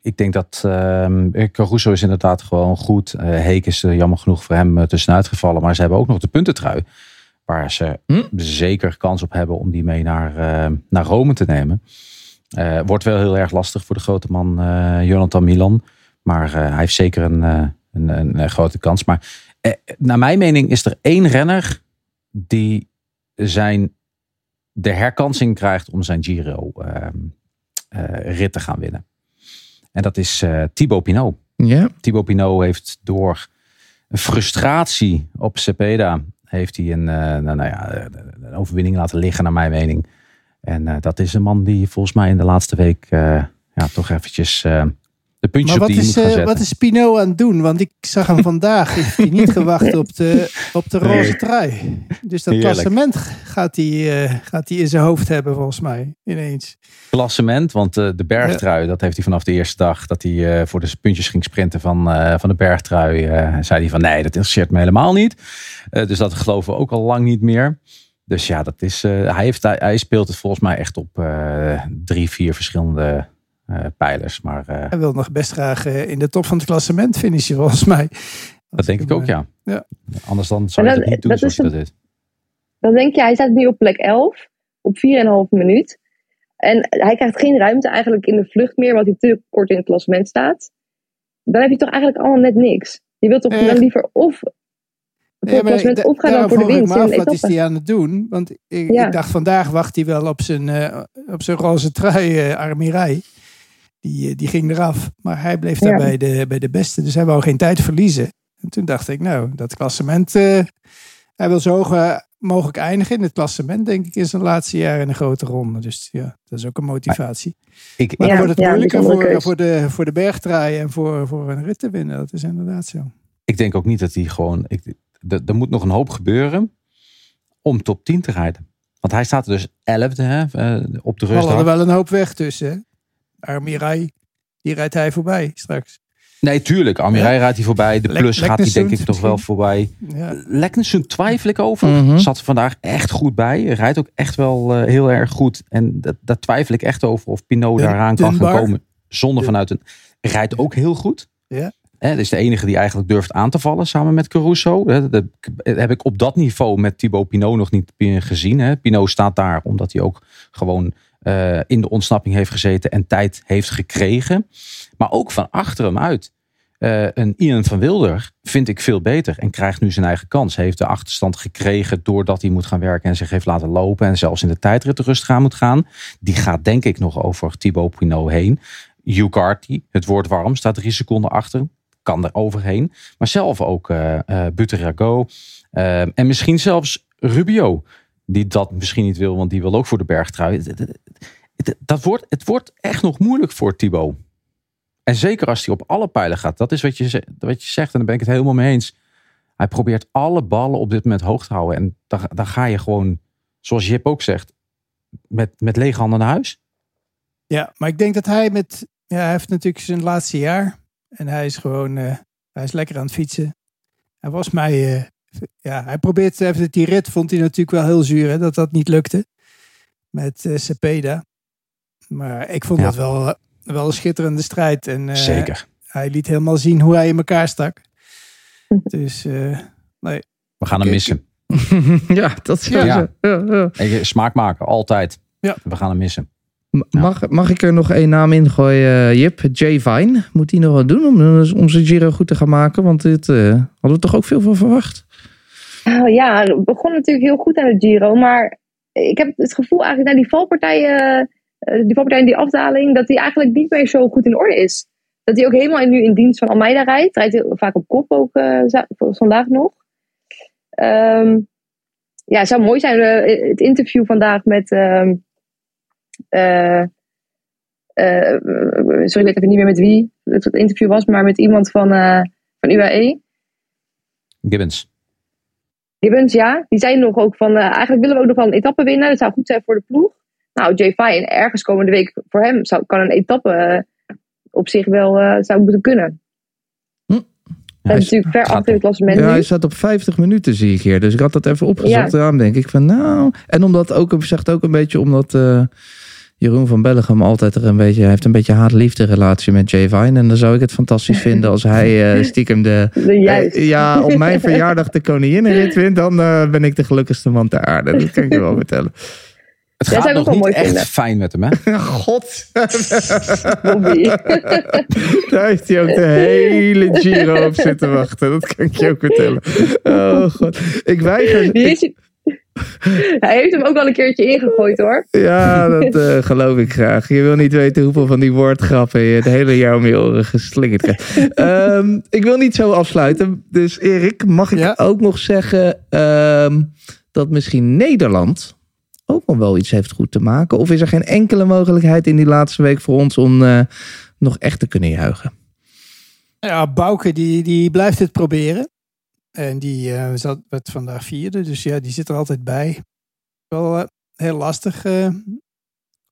ik denk dat ehm Caruso is inderdaad gewoon goed. Eh Heek is er jammer genoeg voor hem eh, tussenuit gevallen. Maar ze hebben ook nog de puntentrui. Waar ze Hm? zeker kans op hebben om die mee naar, eh, naar Rome te nemen. Eh, wordt wel heel erg lastig voor de grote man Jonathan Milan. Maar hij heeft zeker een, een, een, grote kans. Maar naar mijn mening is er één renner die zijn de herkansing krijgt om zijn Giro ehm, eh, rit te gaan winnen. En dat is eh Thibaut Pinot. Ja. Thibaut Pinot heeft door een frustratie op Cepeda heeft hij een, eh, nou, nou ja, een overwinning laten liggen naar mijn mening. En eh, dat is een man die volgens mij in de laatste week eh, ja, toch eventjes eh, de puntjes Maar op wat die is, moet gaan eh, wat is Pino aan het doen? Want ik zag hem vandaag. Heeft hij niet gewacht op de, op de roze trui. Dus dat Heerlijk. klassement gaat hij, eh, gaat hij in zijn hoofd hebben volgens mij. Ineens. klassement. Want eh, de bergtrui, dat heeft hij vanaf de eerste dag dat hij voor de puntjes ging sprinten van, van de bergtrui. zei hij van nee, dat interesseert me helemaal niet. Dus dat geloven we ook al lang niet meer. Dus ja, dat is, hij, heeft, hij, hij speelt het volgens mij echt op drie, vier verschillende pijlers. Maar eh, Hij wil nog best graag eh, in de top van het klassement finishen volgens mij. dat denk ik ook, ja. ja. Anders dan zou je Maar het dat- niet doen dat zoals is je dat deed. Dan denk je, hij staat nu op plek 11, op 4,5 minuut. En hij krijgt geen ruimte eigenlijk in de vlucht meer, want hij te kort in het klassement staat. Dan heb je toch eigenlijk allemaal net niks. Je wilt toch Eh. dan liever of voor Ja, het maar klassement da- of gaan dan voor de ik winst af, een wat is hij aan het doen? Want ik, Ja. ik dacht vandaag wacht hij wel op zijn, eh, op zijn roze trui, eh armirij. Die, eh, die ging eraf. Maar hij bleef daar Ja. bij, de, bij de beste. Dus hij wou geen tijd verliezen. En toen dacht ik, nou, dat klassement. eh, hij wil zo hoog mogelijk eindigen in het klassement, denk ik, in zijn laatste jaar in een grote ronde. Dus ja, dat is ook een motivatie. Ik, Maar Ja, wordt het ja, moeilijker voor, voor, de, voor de en voor, voor een rit te winnen. Dat is inderdaad zo. ik denk ook niet dat hij gewoon. Ik, er, moet nog een hoop gebeuren om top 10 te rijden. Want hij staat er dus 11e hè, eh, op de We hadden er rustdag. wel een hoop weg tussen. Hè? Armiraj, die rijdt hij voorbij straks. Nee, tuurlijk. Armirij Ja. rijdt hij voorbij. De Lek- plus gaat hij denk ik toch wel voorbij. Ja. Twijfel ik over. Mhm. Zat vandaag echt goed bij. Hij rijdt ook echt wel eh, heel erg goed. En dat, daar twijfel ik echt over of Pinot daaraan kan gaan komen. Zonder vanuit een... Rijdt ook heel goed. Ja. Hè, dat is de enige die eigenlijk durft aan te vallen samen met Caruso. Hè, Dat dat heb ik op dat niveau met Thibaut Pinot nog niet gezien. Hè. Pinot staat daar omdat hij ook gewoon eh, in de ontsnapping heeft gezeten en tijd heeft gekregen. Maar ook van achter hem uit. Eh, een Ian van Wilder vind ik veel beter en krijgt nu zijn eigen kans. Hij heeft de achterstand gekregen doordat hij moet gaan werken en zich heeft laten lopen. En zelfs in de tijdrit de rust gaan moet gaan. Die gaat denk ik nog over Thibaut Pinot heen. Hugh Carty, het woord warm, staat drie seconden achter. Kan er overheen. Maar zelf ook Butterago. Eh, en misschien zelfs Rubio. Die dat misschien niet wil, want die wil ook voor de bergtrui. Dat wordt, het wordt echt nog moeilijk voor Thibaut. En zeker als hij op alle pijlen gaat. Dat is wat je, wat je zegt en daar ben ik het helemaal mee eens. Hij probeert alle ballen op dit moment hoog te houden. En dan, dan ga je gewoon, zoals Jip ook zegt, met, met lege handen naar huis. Ja, maar ik denk dat hij met. Ja, hij heeft natuurlijk zijn laatste jaar. En hij is gewoon. eh, hij is lekker aan het fietsen. En volgens mij. eh, Ja, hij probeert even die rit, vond hij natuurlijk wel heel zuur, hè, dat dat niet lukte. Met eh Cepeda. Maar ik vond Ja. dat wel, eh, wel een schitterende strijd. En, eh, Zeker. Hij liet helemaal zien hoe hij in elkaar stak. Dus, eh, nee. We gaan hem missen. ja, dat zou Ja. Smaak maken, altijd. Ja. We gaan hem missen. Mag, mag ik er nog één naam ingooien, Jip? Jay Vine. Moet hij nog wat doen om, om zijn Giro goed te gaan maken? Want dit eh, hadden we toch ook veel van verwacht? Oh, ja, begon natuurlijk heel goed aan het Giro. Maar ik heb het gevoel eigenlijk na die valpartijen, eh, die valpartij in die afdaling, dat hij eigenlijk niet meer zo goed in orde is. Dat hij ook helemaal nu in dienst van Almeida rijdt. Rijdt heel vaak op kop ook eh, vandaag nog. Ehm, ja, het zou mooi zijn. eh, het interview vandaag met. eh, sorry, ik weet even niet meer met wie het interview was, maar met iemand van, van UAE. Gibbons. Gibbons, ja. Die zei nog ook van, eh, eigenlijk willen we ook nog wel een etappe winnen. Dat zou goed zijn voor de ploeg. Nou, Jay Fine, ergens komende week voor hem zou, kan een etappe eh, op zich wel eh, zou moeten kunnen. Hij is natuurlijk ver achter het klassement Ja, nu. hij staat op 50 minuten, zie ik hier. Dus ik had dat even opgezocht. Ja. Daarom denk ik van, nou... En omdat ook, zegt ook een beetje omdat eh, Jeroen van Bellegem altijd er een beetje... Hij heeft een beetje haat-liefde relatie met Jay Vine. En dan zou ik het fantastisch vinden als hij eh, stiekem de... Eh, ja, op mijn verjaardag de koninginnenrit wint. Dan eh, ben ik de gelukkigste man ter aarde. Dat kan ik je wel vertellen. Het Ja, gaat ik nog ook wel niet mooi echt vinden. fijn met hem, hè? God. Daar heeft hij ook de hele Giro op zitten wachten. Dat kan ik je ook vertellen. Oh god. Ik weiger... Is- hij heeft hem ook wel een keertje ingegooid hoor. Ja, dat eh, geloof ik graag. Je wil niet weten hoeveel van die woordgrappen je het hele jaar om je oren geslingerd krijgt. Ehm, ik wil niet zo afsluiten. Dus Erik, mag ik Ja. ook nog zeggen ehm, dat misschien Nederland ook nog wel iets heeft goed te maken? Of is er geen enkele mogelijkheid in die laatste week voor ons om eh, nog echt te kunnen juichen? Ja, Bouke die, die blijft het proberen. En die eh, zat, werd vandaag vierde, dus ja, die zit er altijd bij. Wel eh, heel lastig eh,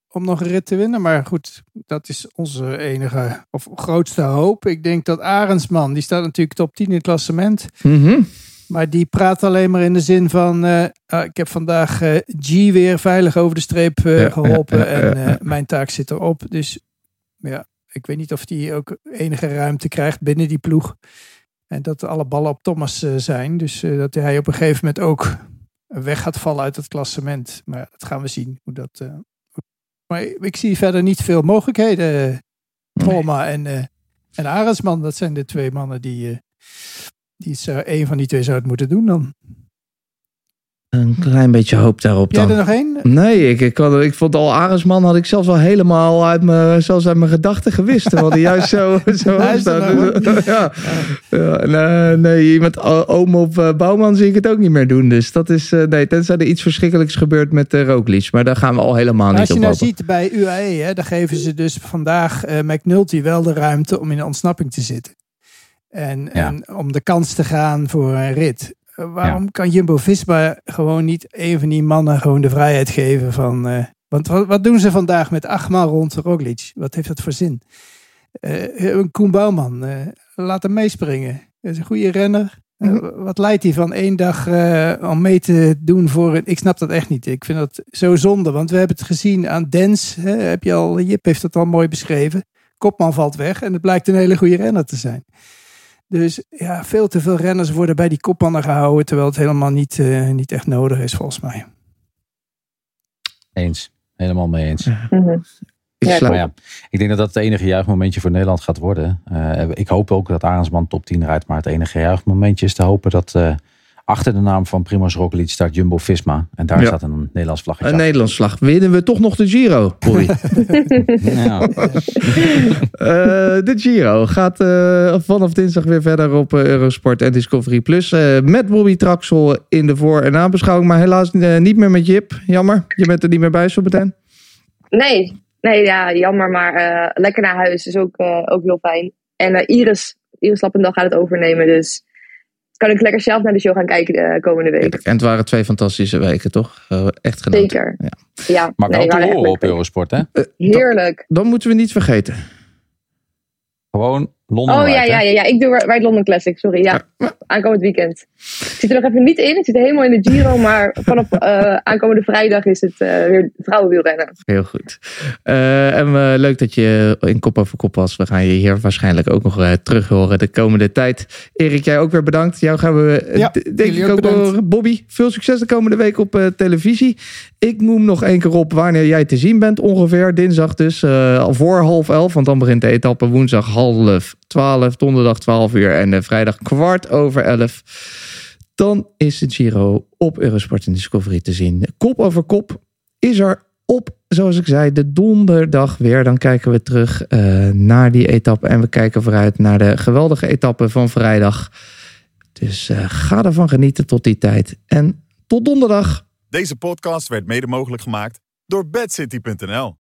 om nog een rit te winnen. Maar goed, dat is onze enige of grootste hoop. Ik denk dat Arendsman, die staat natuurlijk top 10 in het klassement. Mhm. Maar die praat alleen maar in de zin van... ah, ik heb vandaag G weer veilig over de streep eh, Ja, geholpen. ja, ja, ja, en mijn taak zit erop. Dus ja, ik weet niet of die ook enige ruimte krijgt binnen die ploeg. En dat alle ballen op Thomas eh, zijn. Dus eh, dat hij op een gegeven moment ook weg gaat vallen uit het klassement. Maar dat gaan we zien. Hoe dat, eh, maar ik zie verder niet veel mogelijkheden. Polma en, eh en Arendsman, dat zijn de twee mannen die... eh, die een van die twee zou het moeten doen dan. Een klein beetje hoop daarop Jij dan. er nog één? Nee, ik, ik, had, ik vond al Arendsman had ik zelfs wel helemaal uit mijn, zelfs uit mijn gedachten gewist. Terwijl hij juist zo, zo Dus, ja. Ja, nee, iemand o- oom op eh, Bouwman zie ik het ook niet meer doen. Dus dat is, eh, nee, tenzij er iets verschrikkelijks gebeurt met de Roglic. Maar daar gaan we al helemaal Als niet je op nou hopen. ziet bij UAE, hè, dan geven ze dus vandaag eh McNulty wel de ruimte om in de ontsnapping te zitten. En, Ja. en om de kans te gaan voor een rit. Eh, waarom kan Jumbo-Visma gewoon niet een van die mannen gewoon de vrijheid geven van... eh, want wat, wat doen ze vandaag met achtmaal rond Roglic? Wat heeft dat voor zin? Eh, een Koen Bouwman, laat hem meespringen. Dat is een goede renner. Eh, wat leidt hij van één dag om mee te doen voor. Ik snap dat echt niet. Ik vind dat zo zonde. Want we hebben het gezien aan Dens. Hè, heb je al, Jip heeft dat al mooi beschreven. Kopman valt weg en het blijkt een hele goede renner te zijn. Dus ja, veel te veel renners worden bij die kopmannen gehouden. Terwijl het helemaal niet, eh, niet echt nodig is volgens mij. Eens. Helemaal mee eens. Mhm. Ik Ja, ja, ik denk dat dat het enige juichmomentje voor Nederland gaat worden. Eh, ik hoop ook dat Arendsman top 10 rijdt. Maar het enige juichmomentje is te hopen dat eh, achter de naam van Primoz Roglic staat Jumbo-Visma. En daar Ja. staat een Nederlands vlaggetje. Een Nederlands slag. Winnen we toch nog de Giro? Boy. Ja. Eh, de Giro gaat eh, vanaf dinsdag weer verder op eh, Eurosport en Discovery Plus. eh, met Bobby Traxel in de voor- en nabeschouwing. Maar helaas niet meer met Jip. Jammer. Je bent er niet meer bij zo meteen. Nee, nee ja, jammer, maar eh, lekker naar huis is ook, eh, ook heel fijn. En Iris, Iris Lappendal gaat het overnemen, dus kan ik lekker zelf naar de show gaan kijken de komende week. En het waren twee fantastische weken, toch? Eh, echt genoten. Zeker. Ja. Ja, Maar nee, te horen op Eurosport, hè? weken. Heerlijk. Dan moeten we niet vergeten. Gewoon Londen Oh ja, ja, ja, ja, ik doe Ride London Classic, sorry. Ja, aankomend weekend. Ik zit er nog even niet in. Ik zit helemaal in de Giro. Maar vanaf eh, aankomende vrijdag is het eh, weer vrouwenwielrennen. Heel goed. Eh, en eh, leuk dat je in kop over kop was. We gaan je hier waarschijnlijk ook nog eh, terug horen de komende tijd. Erik, jij ook weer bedankt. Jou gaan we, Ja, denk ik ook horen. Bobby, veel succes de komende week op eh, televisie. Ik noem nog één keer op wanneer jij te zien bent ongeveer. Dinsdag dus, eh, al voor half elf. Want dan begint de etappe woensdag half twaalf, donderdag twaalf uur en eh, vrijdag kwart over elf. Dan is de Giro op Eurosport en Discovery te zien. Kop over kop is er op, zoals ik zei, de donderdag weer. Dan kijken we terug eh, naar die etappe en we kijken vooruit naar de geweldige etappe van vrijdag. Dus eh, ga ervan genieten tot die tijd. En tot donderdag. Deze podcast werd mede mogelijk gemaakt door bedcity.nl.